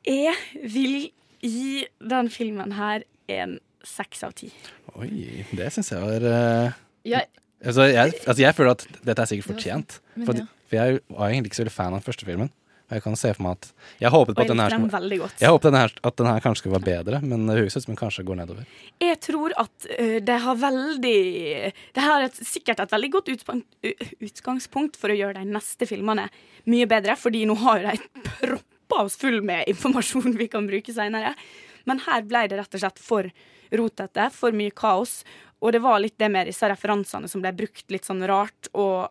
Jeg vil gi den filmen her en seks av ti. Oi, det syns jeg var uh, Jeg, altså, jeg, altså, jeg føler at dette er sikkert fortjent. For, ja. for jeg var egentlig ikke så veldig fan av den første filmen. Jeg kan se for meg at Jeg håpet på at denne, at denne kanskje skulle være bedre, men det høres ut som den kanskje går nedover. Jeg tror at uh, det har veldig Det har et, sikkert et veldig godt utgangspunkt for å gjøre de neste filmene mye bedre, fordi nå har de proppa oss full med informasjon vi kan bruke seinere. Men her ble det rett og slett for rotete, for mye kaos. Og det var litt det med disse referansene som ble brukt litt sånn rart. Og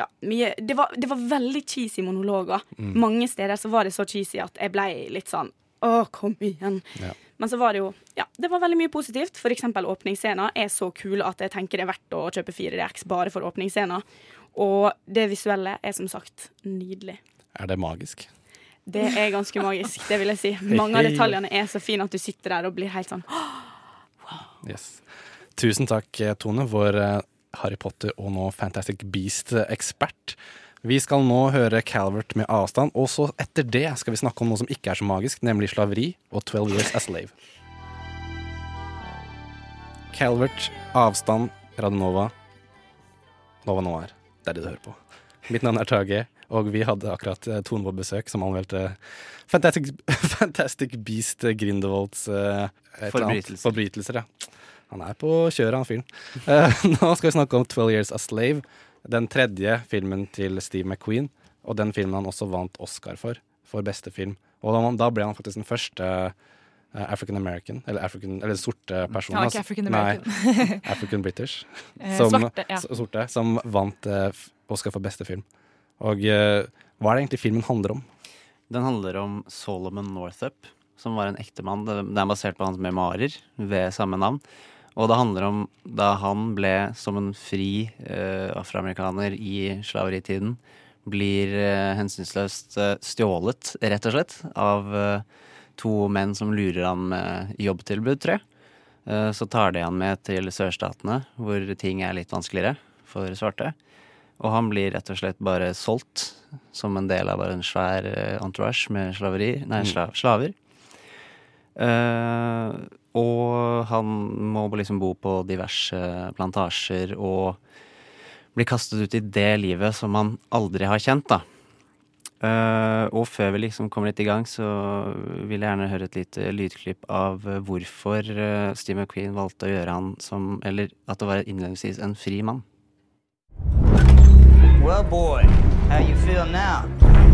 ja, mye Det var, det var veldig cheesy monologer. Mm. Mange steder så var det så cheesy at jeg ble litt sånn Å, kom igjen. Ja. Men så var det jo Ja, det var veldig mye positivt. For eksempel åpningsscena er så kul at jeg tenker det er verdt å kjøpe 4DX bare for åpningsscena. Og det visuelle er som sagt nydelig. Er det magisk? Det er ganske <laughs> magisk, det vil jeg si. Mange av detaljene er så fine at du sitter der og blir helt sånn <gasps> Yes. Tusen takk, eh, Tone, vår Harry Potter og nå Fantastic Beast-ekspert. Vi skal nå høre Calvert med avstand, og så etter det skal vi snakke om noe som ikke er så magisk, nemlig slaveri og 12 Years a Slave. Calvert, avstand, Radionova, Nova Noir. Det er det du hører på. Mitt navn er Tage, og vi hadde akkurat eh, Tone på besøk, som anmeldte Fantastic, <laughs> Fantastic Beast eh, eh. Forbrytelser. Forbrytelser. Ja. Han er på kjøret, han fyren. Eh, <laughs> nå skal vi snakke om 12 Years a Slave, den tredje filmen til Steve McQueen, og den filmen han også vant Oscar for, for beste film. Og da, da ble han faktisk den første eh, African American, eller, African, eller sorte personen. Han var ikke altså. African American. Nei, <laughs> African British. <laughs> Som, svarte, ja. sorte, som vant eh, Oscar for beste film. Og eh, hva er det egentlig filmen handler om? Den handler om Solomon Northup, som var en ektemann. Det er basert på hans memoarer ved samme navn. Og det handler om da han ble, som en fri uh, afroamerikaner i slaveritiden, blir uh, hensynsløst uh, stjålet, rett og slett, av to menn som lurer han med jobbtilbud, tror jeg. Så tar de han med til sørstatene, hvor ting er litt vanskeligere for svarte. Og han blir rett og slett bare solgt som en del av bare en svær entourage med slaveri, nei, Mm. sla, slaver. Eh, og han må liksom bo på diverse plantasjer og bli kastet ut i det livet som han aldri har kjent, da. Uh, og før vi liksom kommer litt i gang, så vil jeg gjerne høre et lite lydklipp av hvorfor uh, Steve McQueen valgte å gjøre han som Eller at det var innledningsvis en fri mann. Well, boy, how you feel now?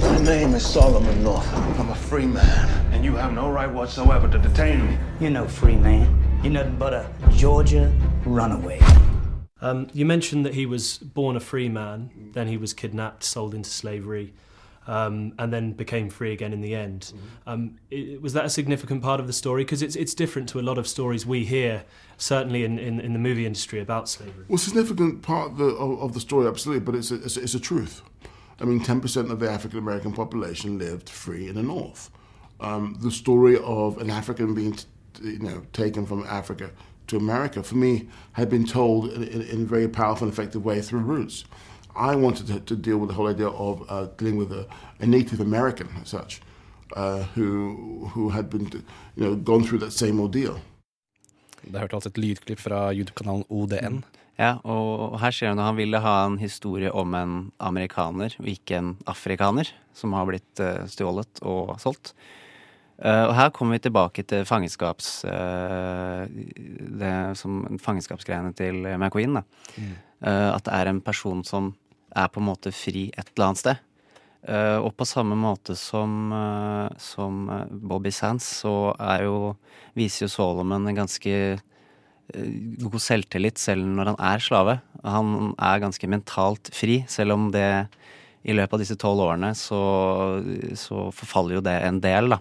My name is Solomon Northup. I'm a free man, and you have no right whatsoever to detain me. You're no free man. You're nothing but a Georgia runaway. Um, you mentioned that he was born a free man, then he was kidnapped, sold into slavery, um, and then became free again in the end. Um, i was that a significant part of the story? Because it's, it's different to a lot of stories we hear, certainly in, in, in the movie industry, about slavery. Well, significant part of the, of, of the story, absolutely, but it's a, it's, a, it's a truth. I mean, 10% of the African American population lived free in the North. Um, the story of an African being, t- you know, taken from Africa to America, for me, had been told in, in, in a very powerful and effective way through roots. I wanted to, to deal with the whole idea of uh, dealing with a, a Native American, as such, uh, who who had been, you know, gone through that same ordeal. Det hørte altså et lydklipp fra YouTube-kanalen ODN. Ja, og her ser han at han ville ha en historie om en amerikaner, og ikke en afrikaner, som har blitt eh, stjålet og solgt. Eh, og her kommer vi tilbake til fangenskaps... eh, det som fangenskapsgreiene til McQueen. Da. Mm. At det er en person som er på en måte fri et eller annet sted. Uh, og på samme måte som, uh, som Bobby Sands, så er jo, viser jo Solomon en ganske god selvtillit selv når han er slave. Han er ganske mentalt fri, selv om det i løpet av disse tolv årene så, så forfaller jo det en del, da.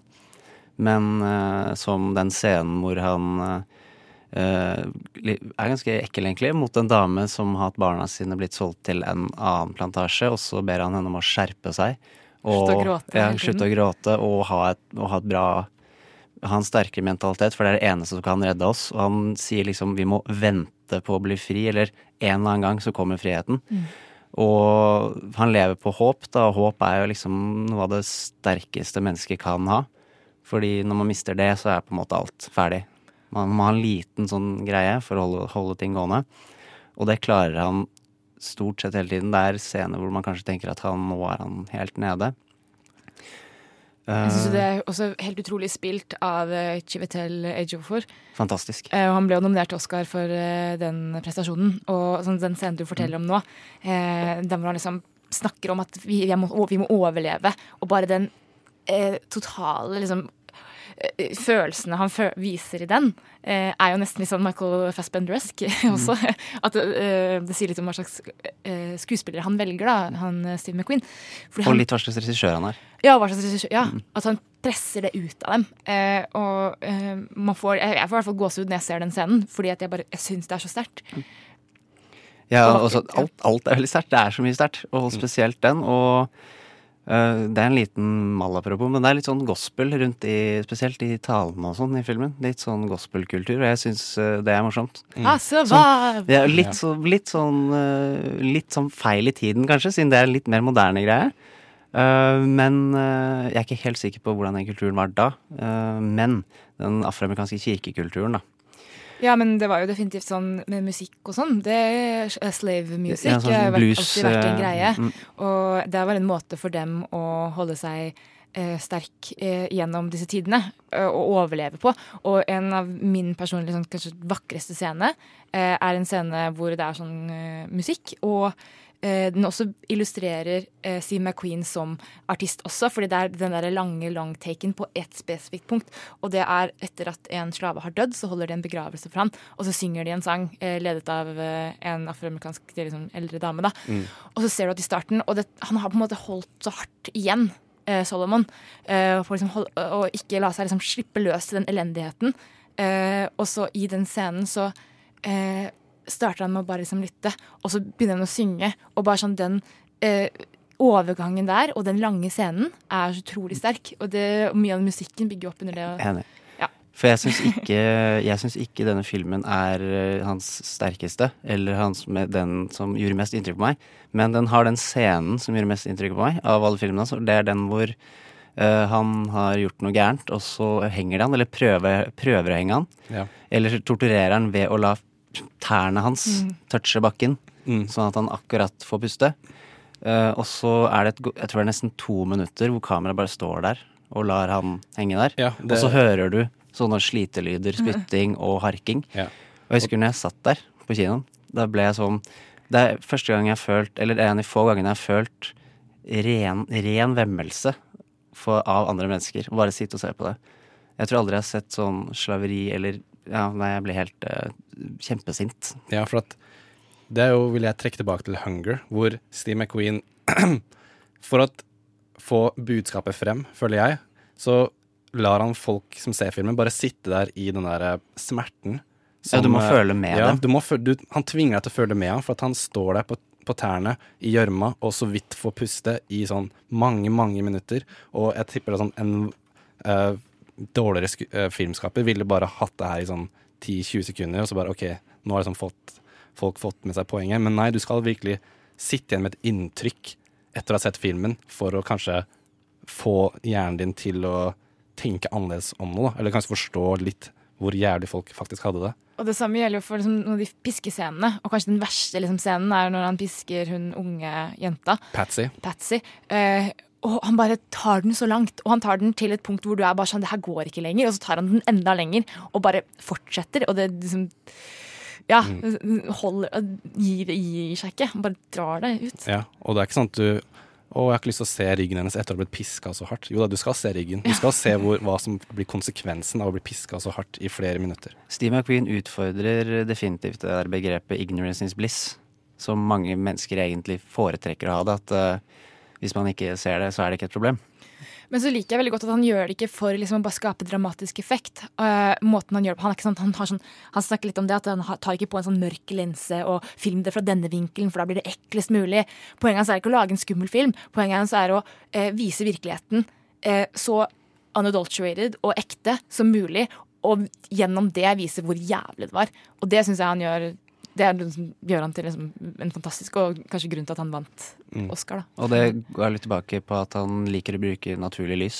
Men uh, som den scenen hvor han uh, er ganske ekkel, egentlig, mot en dame som har hatt barna sine blitt solgt til en annen plantasje, og så ber han henne om å skjerpe seg. Slutte å gråte Ja, slutte å gråte og ha et, og ha et bra ha en sterkere mentalitet, for det er det eneste som kan redde oss. Og han sier liksom vi må vente på å bli fri, eller en eller annen gang så kommer friheten. Mm. Og han lever på håp, da. Håp er jo liksom noe av det sterkeste mennesket kan ha. Fordi når man mister det, så er på en måte alt ferdig. Man må ha en liten sånn greie for å holde, holde ting gående. Og det klarer han stort sett hele tiden. Det er scener hvor man kanskje tenker at han, nå er han helt nede. Jeg synes Eh, det er også helt utrolig spilt av Chivetel Ejofor Ejiofor. Fantastisk. Eh, og han ble jo nominert til Oscar for eh, den prestasjonen. Og sånn, den scenen du forteller om nå, eh, den hvor han liksom snakker om at vi, vi, må, vi må overleve. Og bare den eh, totale liksom eh, Følelsene han føl viser i den, eh, er jo nesten litt sånn Michael Fassbender-esk <laughs> også. At eh, det sier litt om hva slags eh, skuespiller han velger, da, han eh, Steve McQueen. Fordi Og han- litt hva slags regissør han er. ja, hva slags regissør. Ja, At han presser det ut av dem. Eh, og eh, man får Jeg jeg får i hvert fall gåsehud når jeg ser den scenen, fordi at jeg bare jeg syns det er så sterkt. Ja, Og også, alt, alt er veldig sterkt. Det er så mye sterkt. Og spesielt den. Og det er en liten malapropos, men det er litt sånn gospel rundt i Spesielt i talene og sånn i filmen. Litt sånn gospelkultur, og jeg syns øh, det er morsomt. Altså, så Sånn- ja, litt, så, litt sånn øh, Litt sånn feil i tiden, kanskje, siden det er litt mer moderne greie. Øh, men jeg er ikke helt sikker på hvordan den kulturen var da. Men den afroamerikanske kirkekulturen, da. Ja, men det var jo definitivt sånn med musikk og sånn. Det Slave music Ja, sånn har vært- blues, alltid vært en eh, greie. mm. Og det var en måte for dem å holde seg eh, sterk eh, gjennom disse tidene eh, og overleve på. Og en av min personlige sånn, kanskje vakreste scene eh, er en scene hvor det er sånn eh, musikk. Og den også illustrerer eh, Steve McQueen som artist også, fordi det er den der lange langtaken på ett spesifikt punkt. Og det er etter at en slave har dødd, så holder de en begravelse for han, og så synger de en sang eh, ledet av eh, en afroamerikansk liksom, eldre dame. da. Mm. Og så ser du at i starten Og det, han har på en måte holdt så hardt igjen, eh, Solomon, eh, for liksom hold, å ikke la seg liksom slippe løs til den elendigheten. Eh, og så i den scenen så eh, starter han med å bare liksom lytte, og så begynner han å synge. Og bare sånn den eh, overgangen der og den lange scenen er så utrolig sterk. Og, det, og mye av musikken bygger opp under det. og- Enig. Ja. For jeg syns ikke, jeg syns ikke denne filmen er eh, hans sterkeste, eller hans med den som gjorde mest inntrykk på meg. Men den har den scenen som gjorde mest inntrykk på meg av alle filmene hans. og Det er den hvor eh, han har gjort noe gærent, og så henger de han, eller prøver, prøver å henge han. Ja. Eller torturerer han ved å la tærne hans Mm. toucher bakken, sånn at han akkurat får puste. Uh, og så er det et, jeg tror det er nesten to minutter hvor kameraet bare står der og lar han henge der. Ja, det- Og så hører du sånne slitelyder, spytting og harking. Ja. Og jeg husker når jeg satt der på kinoen, da ble jeg sånn Det er første gang jeg har følt, eller er en av de få gangene jeg har følt ren, ren vemmelse for, av andre mennesker. Bare sitte og se på det. Jeg tror aldri jeg har sett sånn slaveri eller Ja, nei, jeg ble helt uh, kjempesint. Ja, for at det er jo, vil jeg trekke tilbake til Hunger, hvor Steve McQueen <clears throat> For å få budskapet frem, føler jeg, så lar han folk som ser filmen, bare sitte der i den der smerten. smerten. Ja, du må eh, føle med ja, dem. Han tvinger deg til å føle med ham, for at han står der på, på tærne i gjørma og så vidt får puste i sånn mange, mange minutter. Og jeg tipper det er sånn en eh, dårligere eh, filmskaper ville bare hatt det her i sånn 10-20 sekunder, og så bare OK, nå har liksom fått, folk fått med seg poenget. Men nei, du skal virkelig sitte igjen med et inntrykk etter å ha sett filmen, for å kanskje få hjernen din til å tenke annerledes om noe, da. Eller kanskje forstå litt hvor jævlig folk faktisk hadde det. Og det samme gjelder jo for liksom, noen av de piskescenene. Og kanskje den verste liksom, scenen er når han pisker hun unge jenta, Patsy. Patsy. Eh, og han bare tar den så langt, og han tar den til et punkt hvor du er bare sånn Det her går ikke lenger. Og så tar han den enda lenger, og bare fortsetter. Og det liksom Ja. Holder Gir, gir seg ikke. Han bare drar det ut. Ja, og det er ikke sånn at du å, jeg har ikke lyst til å se ryggen hennes etter å ha blitt piska så hardt. Jo da, du skal se ryggen. Du skal se hvor, hva som blir konsekvensen av å bli piska så hardt i flere minutter. Steve McQueen utfordrer definitivt det der begrepet 'ignorance is bliss', som mange mennesker egentlig foretrekker å ha det. At eh, hvis man ikke ser det, så er det ikke et problem. Men så liker jeg veldig godt at han gjør det ikke for liksom, å bare skape dramatisk effekt. Uh, måten Han gjør det på, han, er ikke sånn, han, sånn, han snakker litt om det at han tar ikke på en sånn mørk linse og film det fra denne vinkelen, for da blir det eklest mulig. Poenget hans er ikke å lage en skummel film. Poenget hans er å uh, vise virkeligheten uh, så unadulterated og ekte som mulig, og gjennom det vise hvor jævlig det var. Og det syns jeg han gjør det er, liksom, gjør han til liksom, en fantastisk og kanskje grunn til at han vant Mm. Oscar. da. Og det går litt tilbake på at han liker å bruke naturlig lys.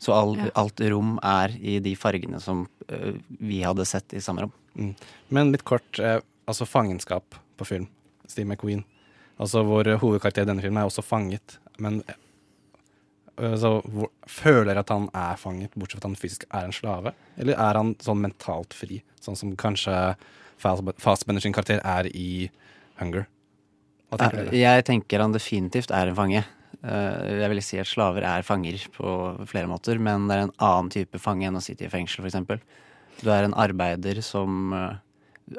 Så all, Ja. alt rom er i de fargene som uh, vi hadde sett i samme rom. Mm. Men litt kort, eh, altså fangenskap på film. Steve McQueen. Altså Vår hovedkarakter i denne filmen er også fanget, men uh, så, hvor, føler at han er fanget, bortsett fra at han fysisk er en slave? Eller er han sånn mentalt fri, sånn som kanskje Fassbender sin karakter er i Hunger? Tenker Eh. Jeg tenker han definitivt er en fange. Eh, jeg vil si at slaver er fanger på flere måter, men det er en annen type fange enn å sitte i fengsel, f.eks. Du er en arbeider som eh,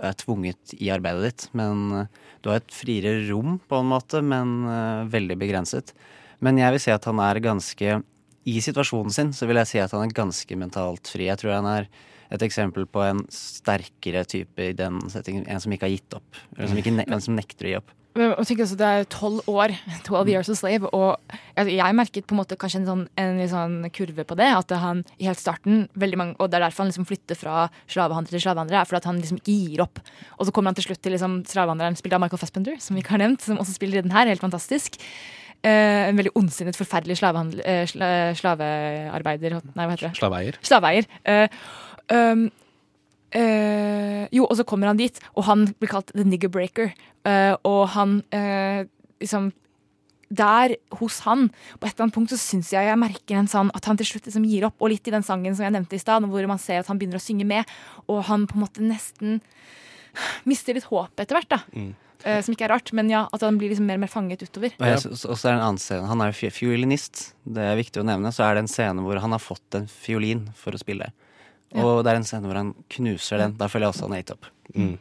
er tvunget i arbeidet ditt, men du har et friere rom, på en måte, men veldig begrenset. Men jeg vil si at han er ganske I situasjonen sin så vil jeg si at han er ganske mentalt fri. Jeg tror han er et eksempel på en sterkere type i den settingen. En som ikke har gitt opp. Eller som, ikke ne en som nekter å gi opp. Men tenker altså, Det er tolv år, <laughs> 12 years a slave, og jeg, jeg merket på en måte kanskje en sånn, en sånn kurve på det. At han i helt starten, mange, og det er derfor han liksom flytter fra slavehandler til slavehandler, er fordi at han liksom ikke gir opp. Og så kommer han til slutt til liksom slavehandleren spilt av Michael Fassbender, som vi ikke har nevnt, som også spiller i den her, helt fantastisk. Uh, en veldig ondsinnet, forferdelig slavehandl- eh, sla, slavearbeider Nei, hva heter det? Slaveeier. Slaveeier. Eh, um, uh, jo, og så kommer han dit, og han blir kalt the nigger breaker. Uh, og han uh, liksom der hos han, på et eller annet punkt, så syns jeg jeg merker en sånn at han til slutt liksom gir opp. Og litt i den sangen som jeg nevnte i stad, hvor man ser at han begynner å synge med. Og han på en måte nesten mister litt håp etter hvert, da. Mm. Eh, som ikke er rart, men ja, at han blir liksom mer og mer fanget utover. Og jeg synes også er det en annen scene. Han er jo fiolinist. Det er viktig å nevne. Så er det en scene hvor han har fått en fiolin for å spille. Og det er en scene hvor han knuser den. Da føler jeg også han er gitt opp. Mm.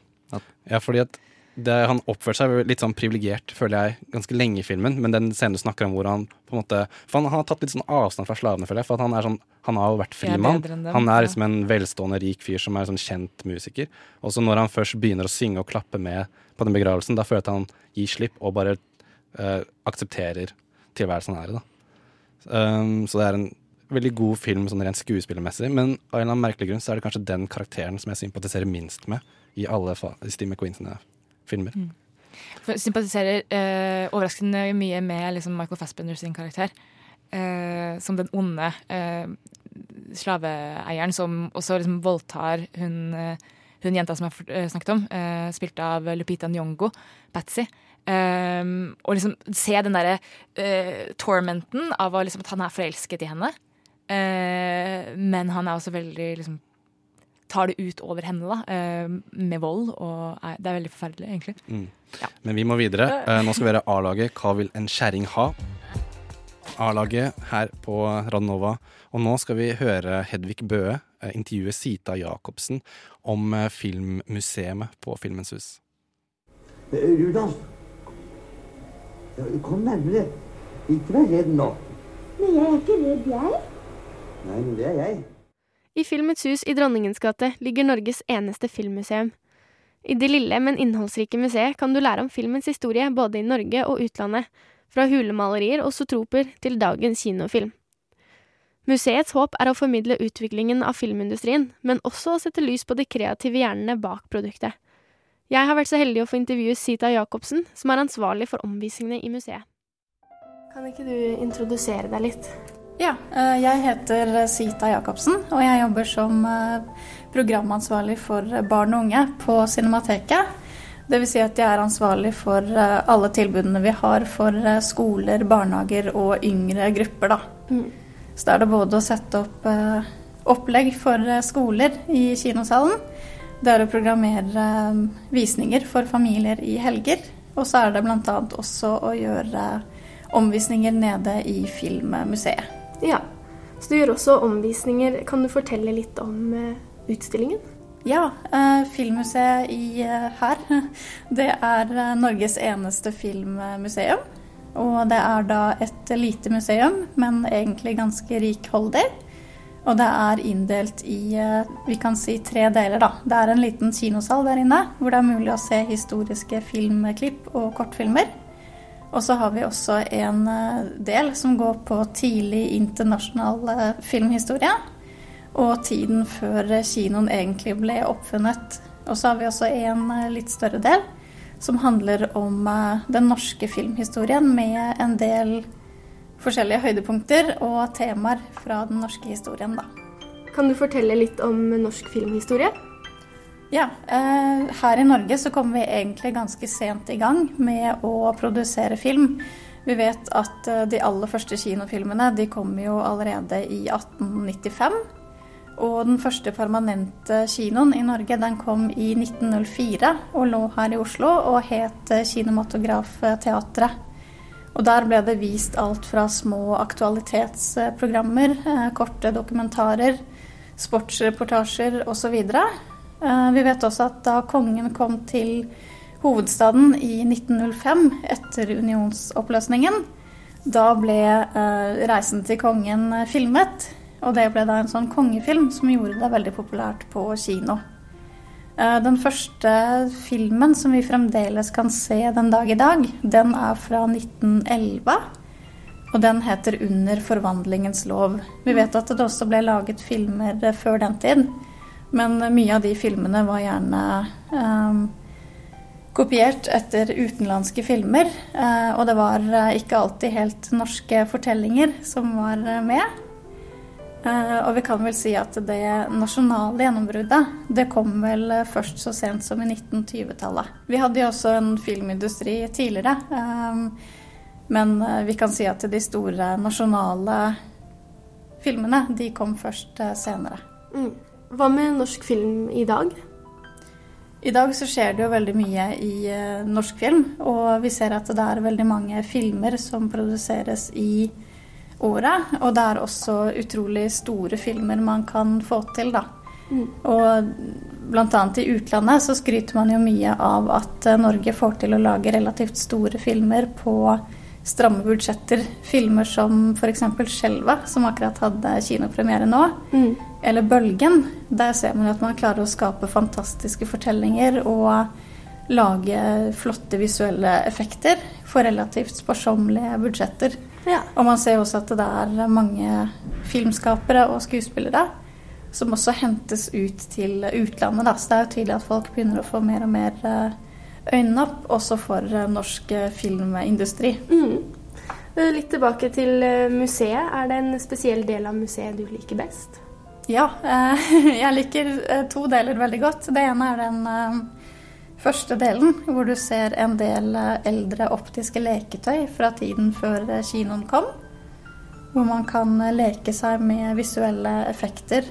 Ja, fordi at det, han oppførte seg litt sånn privilegert, føler jeg, ganske lenge i filmen. Men den scenen du snakker om hvor han på en måte For han, han har tatt litt sånn avstand fra slavene, føler jeg. For at han er sånn Han har jo vært frimann. dem, Han er liksom en velstående, rik fyr som er sånn kjent musiker. Og så når han først begynner å synge og klappe med på den begravelsen, da føler jeg at han gir slipp og bare eh, aksepterer tilværelsen han er i, da. Um, så det er en veldig god film sånn rent skuespillermessig, men av en eller annen merkelig grunn så er det kanskje den karakteren som jeg sympatiserer minst med i alle Steve McQueen sine filmer. Mm. Sympatiserer eh, overraskende mye med liksom Michael Fassbender sin karakter. Eh, som den onde eh, slaveeieren som også liksom voldtar hun, eh, hun jenta som jeg har eh, snakket om, eh, spilt av Lupita Nyong'o, Patsy. Um, og liksom se den derre uh, tormenten av liksom, at han er forelsket i henne. Eh, men han er også veldig liksom tar det ut over henne da, eh, med vold. Og er, det er veldig forferdelig, egentlig. Mm. Men vi må videre. Eh, nå skal vi være A-laget 'Hva vil en kjerring ha?' A-laget her på Radnova. Og nå skal vi høre Hedvig Bøe eh, intervjue Sita Jacobsen om eh, Filmmuseet på Filmens Hus. Rudolf. Kom nærmere. Ikke vær redd nå. Men jeg er ikke redd, jeg. Nei, men det er jeg. I Filmets hus i Dronningens gate ligger Norges eneste filmmuseum. I det lille, men innholdsrike museet kan du lære om filmens historie både i Norge og utlandet, fra hulemalerier og sotroper til dagens kinofilm. Museets håp er å formidle utviklingen av filmindustrien, men også å sette lys på de kreative hjernene bak produktet. Jeg har vært så heldig å få intervjue Sita Jacobsen, som er ansvarlig for omvisningene i museet. Kan ikke du introdusere deg litt? Ja, eh, jeg heter Sita Jacobsen, og jeg jobber som eh, programansvarlig for barn og unge på Cinemateket. Dvs. Si at jeg er ansvarlig for eh, alle tilbudene vi har for eh, skoler, barnehager og yngre grupper. Da. Så da er det både å sette opp eh, opplegg for eh, skoler i kinosalen. Det er å programmere eh, visninger for familier i helger. Og så er det bl.a. også å gjøre omvisninger nede i Filmmuseet. Ja, så du gjør også omvisninger. Kan du fortelle litt om eh, utstillingen? Ja, eh, Filmmuseet i, eh, her, <laughs> det er Norges eneste filmmuseum. Og det er da et lite museum, men egentlig ganske rikholdig. Og det er inndelt i vi kan si tre deler. da. Det er en liten kinosal der inne, hvor det er mulig å se historiske filmklipp og kortfilmer. Og så har vi også en eh, del som går på tidlig internasjonal eh, filmhistorie. Og tiden før kinoen egentlig ble oppfunnet. Og så har vi også en eh, litt større del som handler om den norske filmhistorien med en del forskjellige høydepunkter og temaer fra den norske historien, da. Kan du fortelle litt om norsk filmhistorie? Ja, eh, her i Norge så kom vi egentlig ganske sent i gang med å produsere film. Vi vet at eh, de aller første kinofilmene de kom jo allerede i 1895. Og den første permanente kinoen i Norge den kom i 1904 og lå her i Oslo og het eh, Kinematografteatret. Og der ble det vist alt fra små aktualitetsprogrammer, korte dokumentarer, sportsreportasjer osv. Eh, vi vet også at da kongen kom til hovedstaden i 1905 etter unionsoppløsningen, da ble eh, reisen til kongen filmet. Og det ble da en sånn kongefilm som gjorde det veldig populært på kino. Eh, den første filmen som vi fremdeles kan se den dag i dag, den er fra 1911. Og den heter 'Under forvandlingens lov'. Vi vet at det også ble laget filmer før den tid, men mye av de filmene var gjerne um, kopiert etter utenlandske filmer. Uh, og det var uh, ikke alltid helt norske fortellinger som var uh, med. og vi kan vel si at det nasjonale gjennombruddet det kom vel først så sent som i 1920-tallet. Vi hadde jo også en filmindustri tidligere. Um, men vi kan si at de store nasjonale filmene de kom først senere. Mm. Hva med norsk film i dag? I dag så skjer det jo veldig mye i uh, norsk film, og vi ser at det er veldig mange filmer som produseres i året. Og det er også utrolig store filmer man kan få til, da. Mm. Og bl.a. i utlandet så skryter man jo mye av at Norge får til å lage relativt store filmer på stramme budsjetter. Filmer som f.eks. 'Skjelva', som akkurat hadde kinopremiere nå. Mm. Eller 'Bølgen'. Der ser man at man klarer å skape fantastiske fortellinger og lage flotte visuelle effekter for relativt sparsommelige budsjetter. Ja. Og man ser også at det er mange filmskapere og skuespillere som også hentes ut til utlandet. Da. Så det er jo tydelig at folk begynner å få mer og mer eh, øynene opp også for eh, norsk eh, filmindustri. Mm. Litt tilbake til eh, museet. Er det en spesiell del av museet du liker best? Ja, <laughs> jeg liker to deler veldig godt. Det ene er den første delen, hvor du ser en del eldre optiske leketøy fra tiden før kinoen kom. Hvor man kan leke seg med visuelle effekter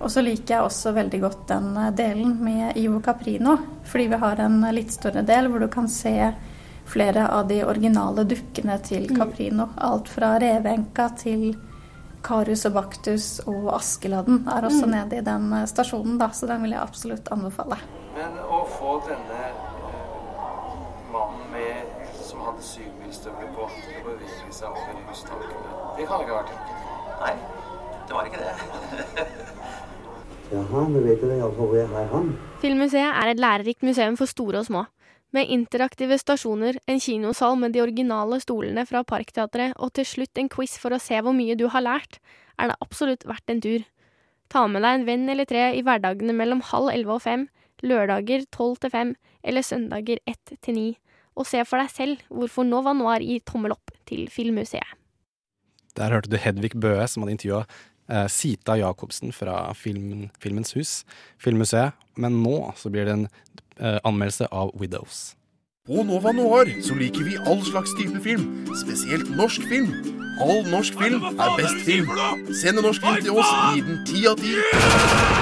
og så liker jeg også veldig godt den eh, delen med Ivo Caprino, fordi vi har en litt større del hvor du kan se flere av de originale dukkene til mm. Caprino. Alt fra Revenka til Karius og Baktus og Askeladden er også mm. nede i den eh, stasjonen, da, så den vil jeg absolutt anbefale. Men å få denne eh, mannen med, som hadde syvmilsstøvler på, til å bevege seg over hustakene, det kan ikke ha vært enkelt? Nei, det var ikke det. <laughs> Jaha, nå vet jeg iallfall hvor jeg har han. Filmmuseet er et lærerikt museum for store og små. Med interaktive stasjoner, en kinosal med de originale stolene fra Parkteatret og til slutt en quiz for å se hvor mye du har lært, er det absolutt verdt en tur. Ta med deg en venn eller tre i hverdagene mellom halv elleve og fem, lørdager tolv til fem eller søndager ett til ni, og se for deg selv hvorfor Nova Noir gir tommel opp til Filmmuseet. Der hørte du Hedvig Bøe som hadde intervjua Sita Jacobsen fra filmen, Filmens hus, Filmmuseet. Men nå så blir det en eh, anmeldelse av Widows. På Nova Noir så liker vi all slags type film, spesielt norsk film. All norsk film er best film. Send en norsk film til oss, gi den ti av ti.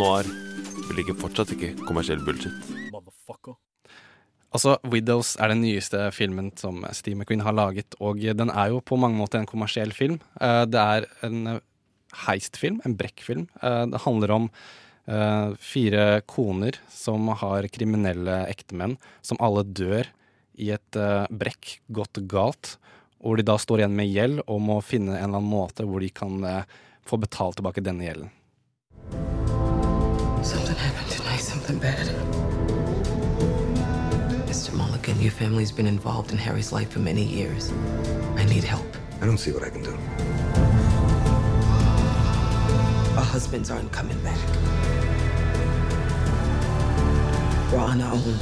Noir vi liker fortsatt ikke kommersiell bullshit. Altså, Widows er den nyeste filmen som Steve McQueen har laget, og den er jo på mange måter en kommersiell film. Eh, det er en heistfilm, en brekkfilm. Eh, det handler om eh, fire koner som har kriminelle ektemenn, som alle dør i et brekk gått galt, hvor de da står igjen med gjeld og må finne en eller annen måte hvor de kan få betalt tilbake denne gjelden. Something happened tonight, something bad. Mr. Mulligan, your family's been involved in Harry's life for many years. I need help. I don't see what I can do. Our husbands aren't coming back. We're on our own.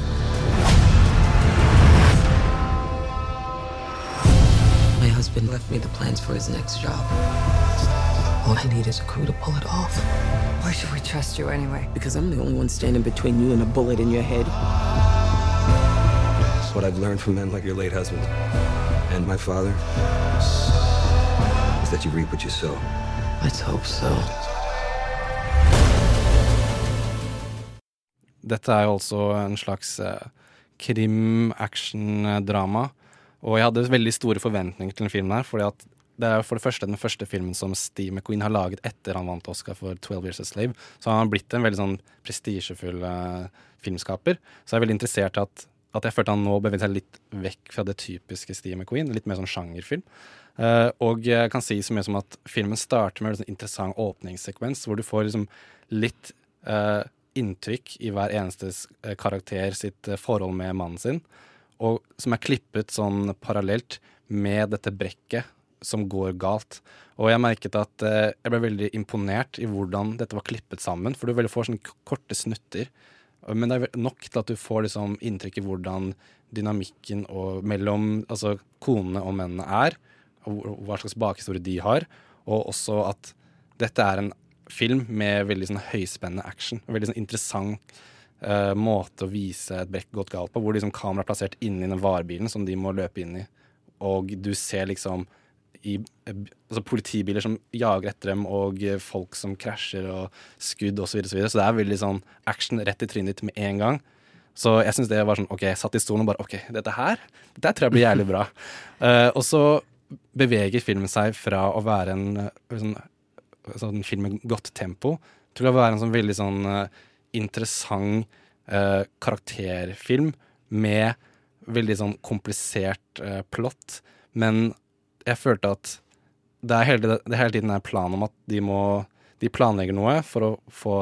My husband left me the plans for his next job. All I need is a crew to pull it off. Why should we trust you anyway? Because I'm the only one standing between you and a bullet in your head. It's what I've learned from men like your late husband. and my father, is that you reap what you sow. Let's hope so. Dette er jo også en slags eh, krim-action-drama. Og jeg hadde veldig store forventninger til den filmen her, fordi at det er for det første den første filmen som Steve McQueen har laget etter han vant Oscar for 12 Years a Slave. Så han har blitt en veldig sånn prestisjefull eh, filmskaper. Så jeg er veldig interessert i at, at jeg følte han nå beveget seg litt vekk fra det typiske Steve McQueen. Litt mer sånn sjangerfilm. Eh, og jeg kan si så mye som at filmen starter med en sånn interessant åpningssekvens, hvor du får liksom litt eh, inntrykk i hver eneste eh, karakter sitt eh, forhold med mannen sin, og som er klippet sånn parallelt med dette brekket som går galt. Og jeg merket at eh, jeg ble veldig imponert i hvordan dette var klippet sammen, for du veldig får sånne korte snutter. Men det er nok til at du får liksom inntrykk i hvordan dynamikken og mellom altså konene og mennene er, og hva slags bakhistorie de har, og også at dette er en film med veldig sånn høyspennende action. Veldig sånn interessant eh, måte å vise et brekk gått galt på, hvor liksom kameraet er plassert inni den varebilen som de må løpe inn i, og du ser liksom i, altså politibiler som jager etter dem, og folk som krasjer, og skudd osv. Så, videre, så, videre. så det er veldig sånn action rett i trynet ditt med en gang. Så jeg syns det var sånn OK, jeg satt i stolen og bare OK, dette her dette tror jeg blir jævlig bra. uh, <laughs> og så beveger filmen seg fra å være en eh, sånn, sånn film med godt tempo til å være en sånn veldig sånn uh, interessant uh, karakterfilm med veldig sånn komplisert plott. Men jeg følte at det er hele, det er hele tiden er plan om at de må De planlegger noe for å få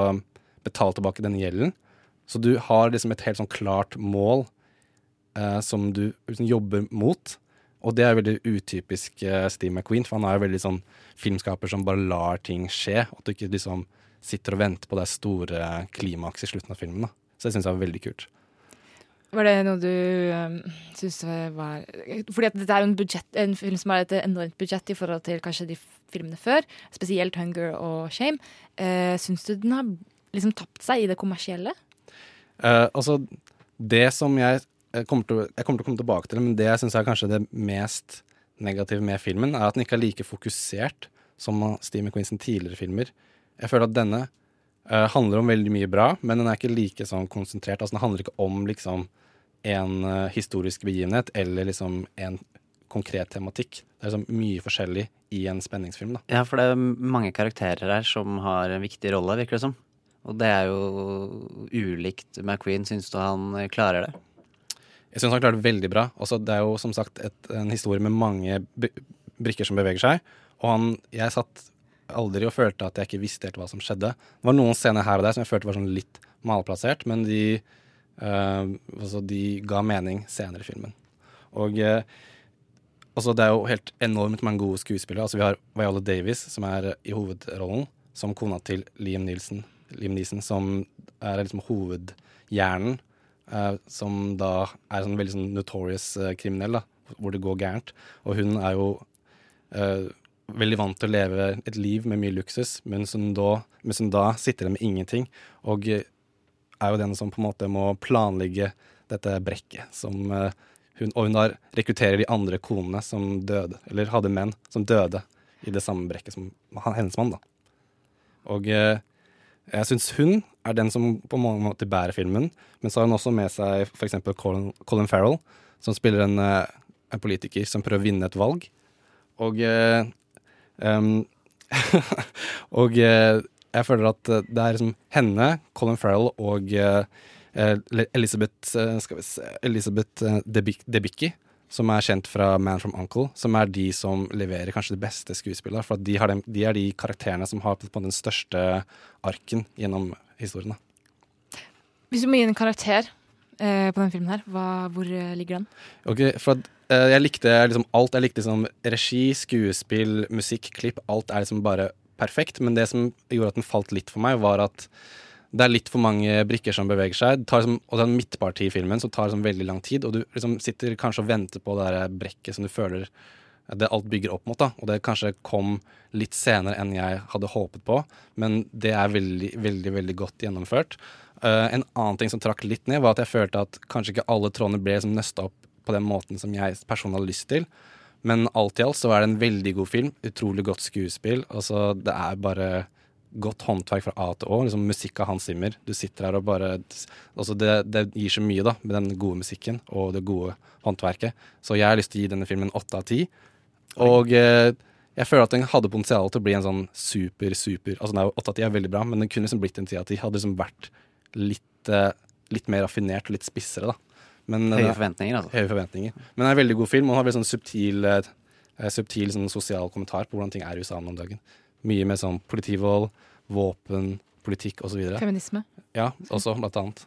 betalt tilbake den gjelden. Så du har liksom et helt sånn klart mål eh, som du liksom jobber mot. Og det er veldig utypisk eh, Steve McQueen, for han er jo veldig sånn filmskaper som bare lar ting skje. At du ikke liksom sitter og venter på det store klimaks i slutten av filmen. da. Så det syns jeg var veldig kult. Var det noe du um, syns var Fordi at dette er en, budget, en film som har et enormt budsjett i forhold til kanskje de filmene før, spesielt 'Hunger' og 'Shame'. Uh, syns du den har liksom tapt seg i det kommersielle? Uh, altså, det som jeg eh, kommer til, jeg kommer til å komme tilbake til, men det jeg syns er kanskje det mest negative med filmen, er at den ikke er like fokusert som Steve McQueen tidligere filmer. Jeg føler at denne eh, handler om veldig mye bra, men den er ikke like sånn konsentrert. Altså, den handler ikke om liksom en uh, historisk begivenhet eller liksom en konkret tematikk. Det er liksom mye forskjellig i en spenningsfilm. da. Ja, for det er mange karakterer her som har en viktig rolle, virker det som. Og det er jo ulikt McQueen. Syns du han klarer det? Jeg syns han klarer det veldig bra. Også, det er jo som sagt et, en historie med mange brikker som beveger seg. Og han, jeg satt aldri og følte at jeg ikke visste helt hva som skjedde. Det var noen scener her og der som jeg følte var sånn litt malplassert, men de, uh, altså de ga mening senere i filmen. Og uh, altså det er jo helt enormt mange gode skuespillere. Altså vi har Viola Davis, som er i hovedrollen, som kona til Liam Nielsen, Liam Neeson, som er liksom hovedhjernen Uh, som da er sånn veldig sånn notorious kriminell, da, hvor det går gærent. Og hun er jo veldig vant til å leve et liv med mye luksus, mens hun da, men som da sitter der med ingenting. Og eh, er jo den som på en måte må planlegge dette brekket. Som, eh, hun, og hun da rekrutterer de andre konene som døde, eller hadde menn som døde i det samme brekket som hennes mann. da. Og eh, jeg syns hun er den som på mange måter bærer filmen. Men så har hun også med seg f.eks. Colin, Colin Farrell, som spiller en, en politiker som prøver å vinne et valg. Og em, <laughs> Og uh, jeg føler at eh, det er liksom henne, Colin Farrell og uh, eh, Elizabeth, eh, skal vi se, Elizabeth eh, Debicki, som er kjent fra Man from Uncle, som er de som leverer kanskje det beste skuespillet. For de, dem, de er de karakterene som har på den største arken gjennom historien. Hvis du må gi en karakter eh, på den filmen her, hva, hvor eh, ligger den? Ok, for at, eh, jeg likte liksom alt. Jeg likte liksom regi, skuespill, musikk, klipp. Alt er liksom bare perfekt. Men det som gjorde at den falt litt for meg, var at det er litt for mange brikker som beveger seg. Det tar liksom, og det er en midtparti i filmen som tar liksom veldig lang tid. Og du liksom sitter kanskje og venter på det brekket som du føler det alt bygger opp mot. da, Og det kanskje kom litt senere enn jeg hadde håpet på. Men det er veldig, veldig, veldig godt gjennomført. Eh, en annen ting som trakk litt ned, var at jeg følte at kanskje ikke alle trådene ble liksom nøsta opp på den måten som jeg personlig hadde lyst til. Men alt i alt så er det en veldig god film. Utrolig godt skuespill. Altså, det er bare godt håndverk fra A til Å. Liksom musikk av Hans Zimmer. Du sitter her og bare altså det, det gir så mye, da, med den gode musikken og det gode håndverket. Så jeg har lyst til å gi denne filmen åtte av ti. Og eh, jeg føler at den hadde potensial til å bli en sånn super, super Altså åtte av ti er veldig bra, men den kunne liksom blitt en ti av ti. Hadde liksom vært litt, eh, litt mer raffinert og litt spissere, da. Men, Høye eh, forventninger, altså. Høye forventninger. Men det er en veldig god film, og den har veldig sånn subtil, eh, subtil sånn sosial kommentar på hvordan ting er i USA nå om dagen. Mye med sånn politivold, våpen, politikk osv. Feminisme. Ja, også, blant annet.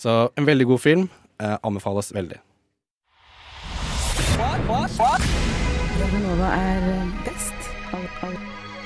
Så en veldig god film. Eh, anbefales veldig. Radionova er best.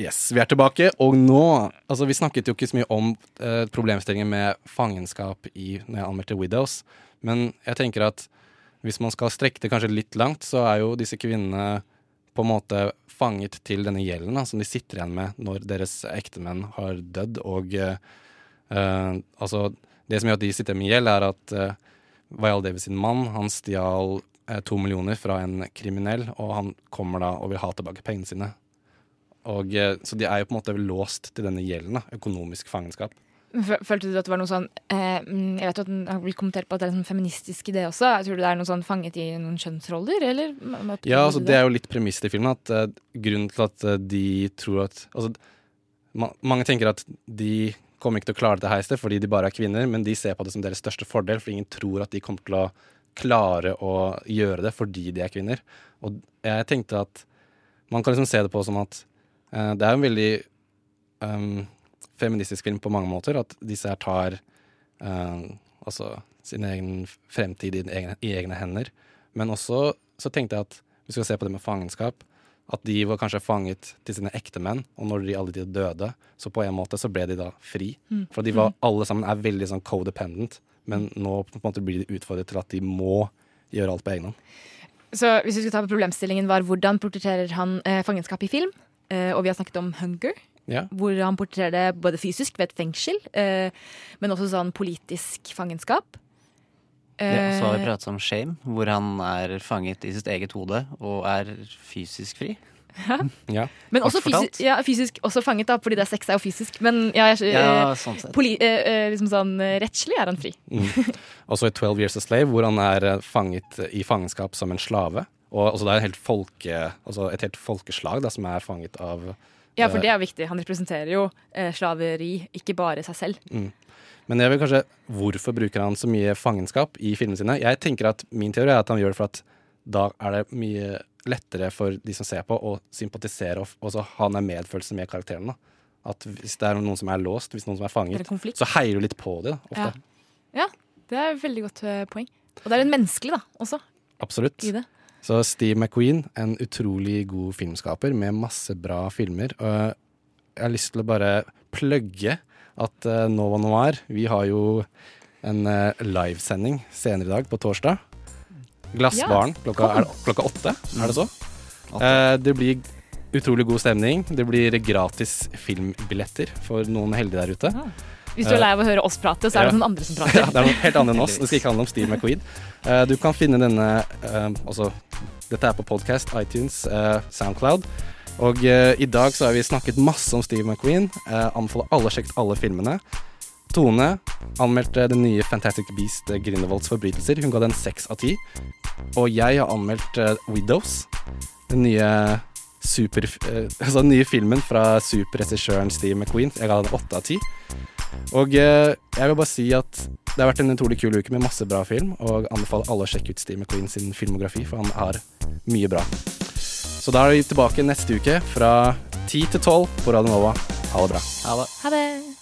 Yes, Vi er tilbake, og nå Altså, vi snakket jo ikke så mye om eh, problemstillingen med fangenskap i, når jeg anmeldte Widows, men jeg tenker at hvis man skal strekke det kanskje litt langt, så er jo disse kvinnene på en måte fanget til denne gjelden som de sitter igjen med når deres ektemenn har dødd. Og eh, eh, altså Det som gjør at de sitter med gjeld, er at eh, Viola Davis sin mann han stjal eh, to millioner fra en kriminell, og han kommer da og vil ha tilbake pengene sine. Og, eh, så de er jo på en måte låst til denne gjelden, økonomisk fangenskap. Fø- Følte du at det var noe sånn eh, mm, Jeg vet at den har blitt kommentert på at det er en sånn feministisk idé også. Jeg tror du det er noe sånn fanget i noen kjønnsroller, eller? Ja, altså Det er jo litt premisset i filmen. At eh, Grunnen til at eh, de tror at altså, ma Mange tenker at de kommer ikke til å klare dette heistet fordi de bare er kvinner, men de ser på det som deres største fordel, for ingen tror at de kommer til å klare å gjøre det fordi de er kvinner. Og jeg tenkte at man kan liksom se det på som at det er en veldig um, feministisk film på mange måter. At disse her tar eh, altså sin egen fremtid i egne, i egne hender. Men også så tenkte jeg at vi skal se på det med fangenskap. At de var kanskje fanget til sine ektemenn, og når de alle de døde, så på en måte så ble de da fri. Mm. For de var alle sammen er veldig sånn codependent, men nå på en måte blir de utfordret til at de må gjøre alt på egen hånd. Så hvis vi skal ta på problemstillingen var hvordan portretterer han eh, fangenskap i film? Eh, og vi har snakket om Hunger, Ja. hvor han portretterer det både fysisk ved et fengsel, eh, men også sånn politisk fangenskap. Ja, så har vi Eh, pratet om Shame, hvor han er fanget i sitt eget hode og er fysisk fri. Ja. <laughs> Men også fysisk, ja, fysisk også fanget, da, fordi det er sex er jo fysisk. Men ja, jeg, Ja, sånn sett. poli, eh, liksom sånn rettslig er han fri. Mm. <laughs> Også i 12 Years a Slave, hvor han er fanget i fangenskap som en slave. Og altså, det er helt folke, altså et helt folkeslag da, som er fanget av Ja, for eh, det er viktig. Han representerer jo eh, slaveri, ikke bare seg selv. Mm. Men jeg vil kanskje, hvorfor bruker han så mye fangenskap i filmene sine? Jeg tenker at Min teori er at han gjør det for at da er det mye lettere for de som ser på, å sympatisere og, så ha en medfølelse med karakteren. Da. At hvis det er noen som er låst, hvis noen som er fanget, er så heier du litt på det. Ja. ja, det er et veldig godt eh, poeng. Og det er en menneskelig, da, også. Absolutt. I det. Så Steve McQueen, en utrolig god filmskaper med masse bra filmer. Og jeg har lyst til å bare plugge at eh, Nova Noir Vi har jo en uh, livesending senere i dag, på torsdag. Glassbaren Ja, klokka, er, klokka åtte, er det så? Eh, det blir utrolig god stemning. Det blir gratis filmbilletter for noen heldige der ute. Hvis du er lei av å høre oss prate, så er det noen andre som prater. <laughs> Ja, det er noe helt annet enn oss. Det skal ikke handle om Steve McQueen. Eh, du kan finne denne eh, altså, Dette er på podcast, iTunes, eh, Soundcloud. Og eh, i dag så har vi snakket masse om Steve McQueen. Anbefaler alle å sjekke alle filmene. Tone anmeldte den nye Fantastic Beast eh, Grindelwalds forbrytelser. Hun ga den seks av ti. Og jeg har anmeldt eh, Widows. Den nye super, eh, <laughs> altså den nye filmen fra superregissøren Steve McQueen. Jeg ga den åtte av ti. Og eh, jeg vil bare si at det har vært en utrolig kul uke med masse bra film, og anbefaler alle å sjekke ut Steve McQueen sin filmografi, for han har mye bra. Så da er vi tilbake neste uke fra 10 til 12 på Radio Nova. Ha det bra. Ha det. Ha det.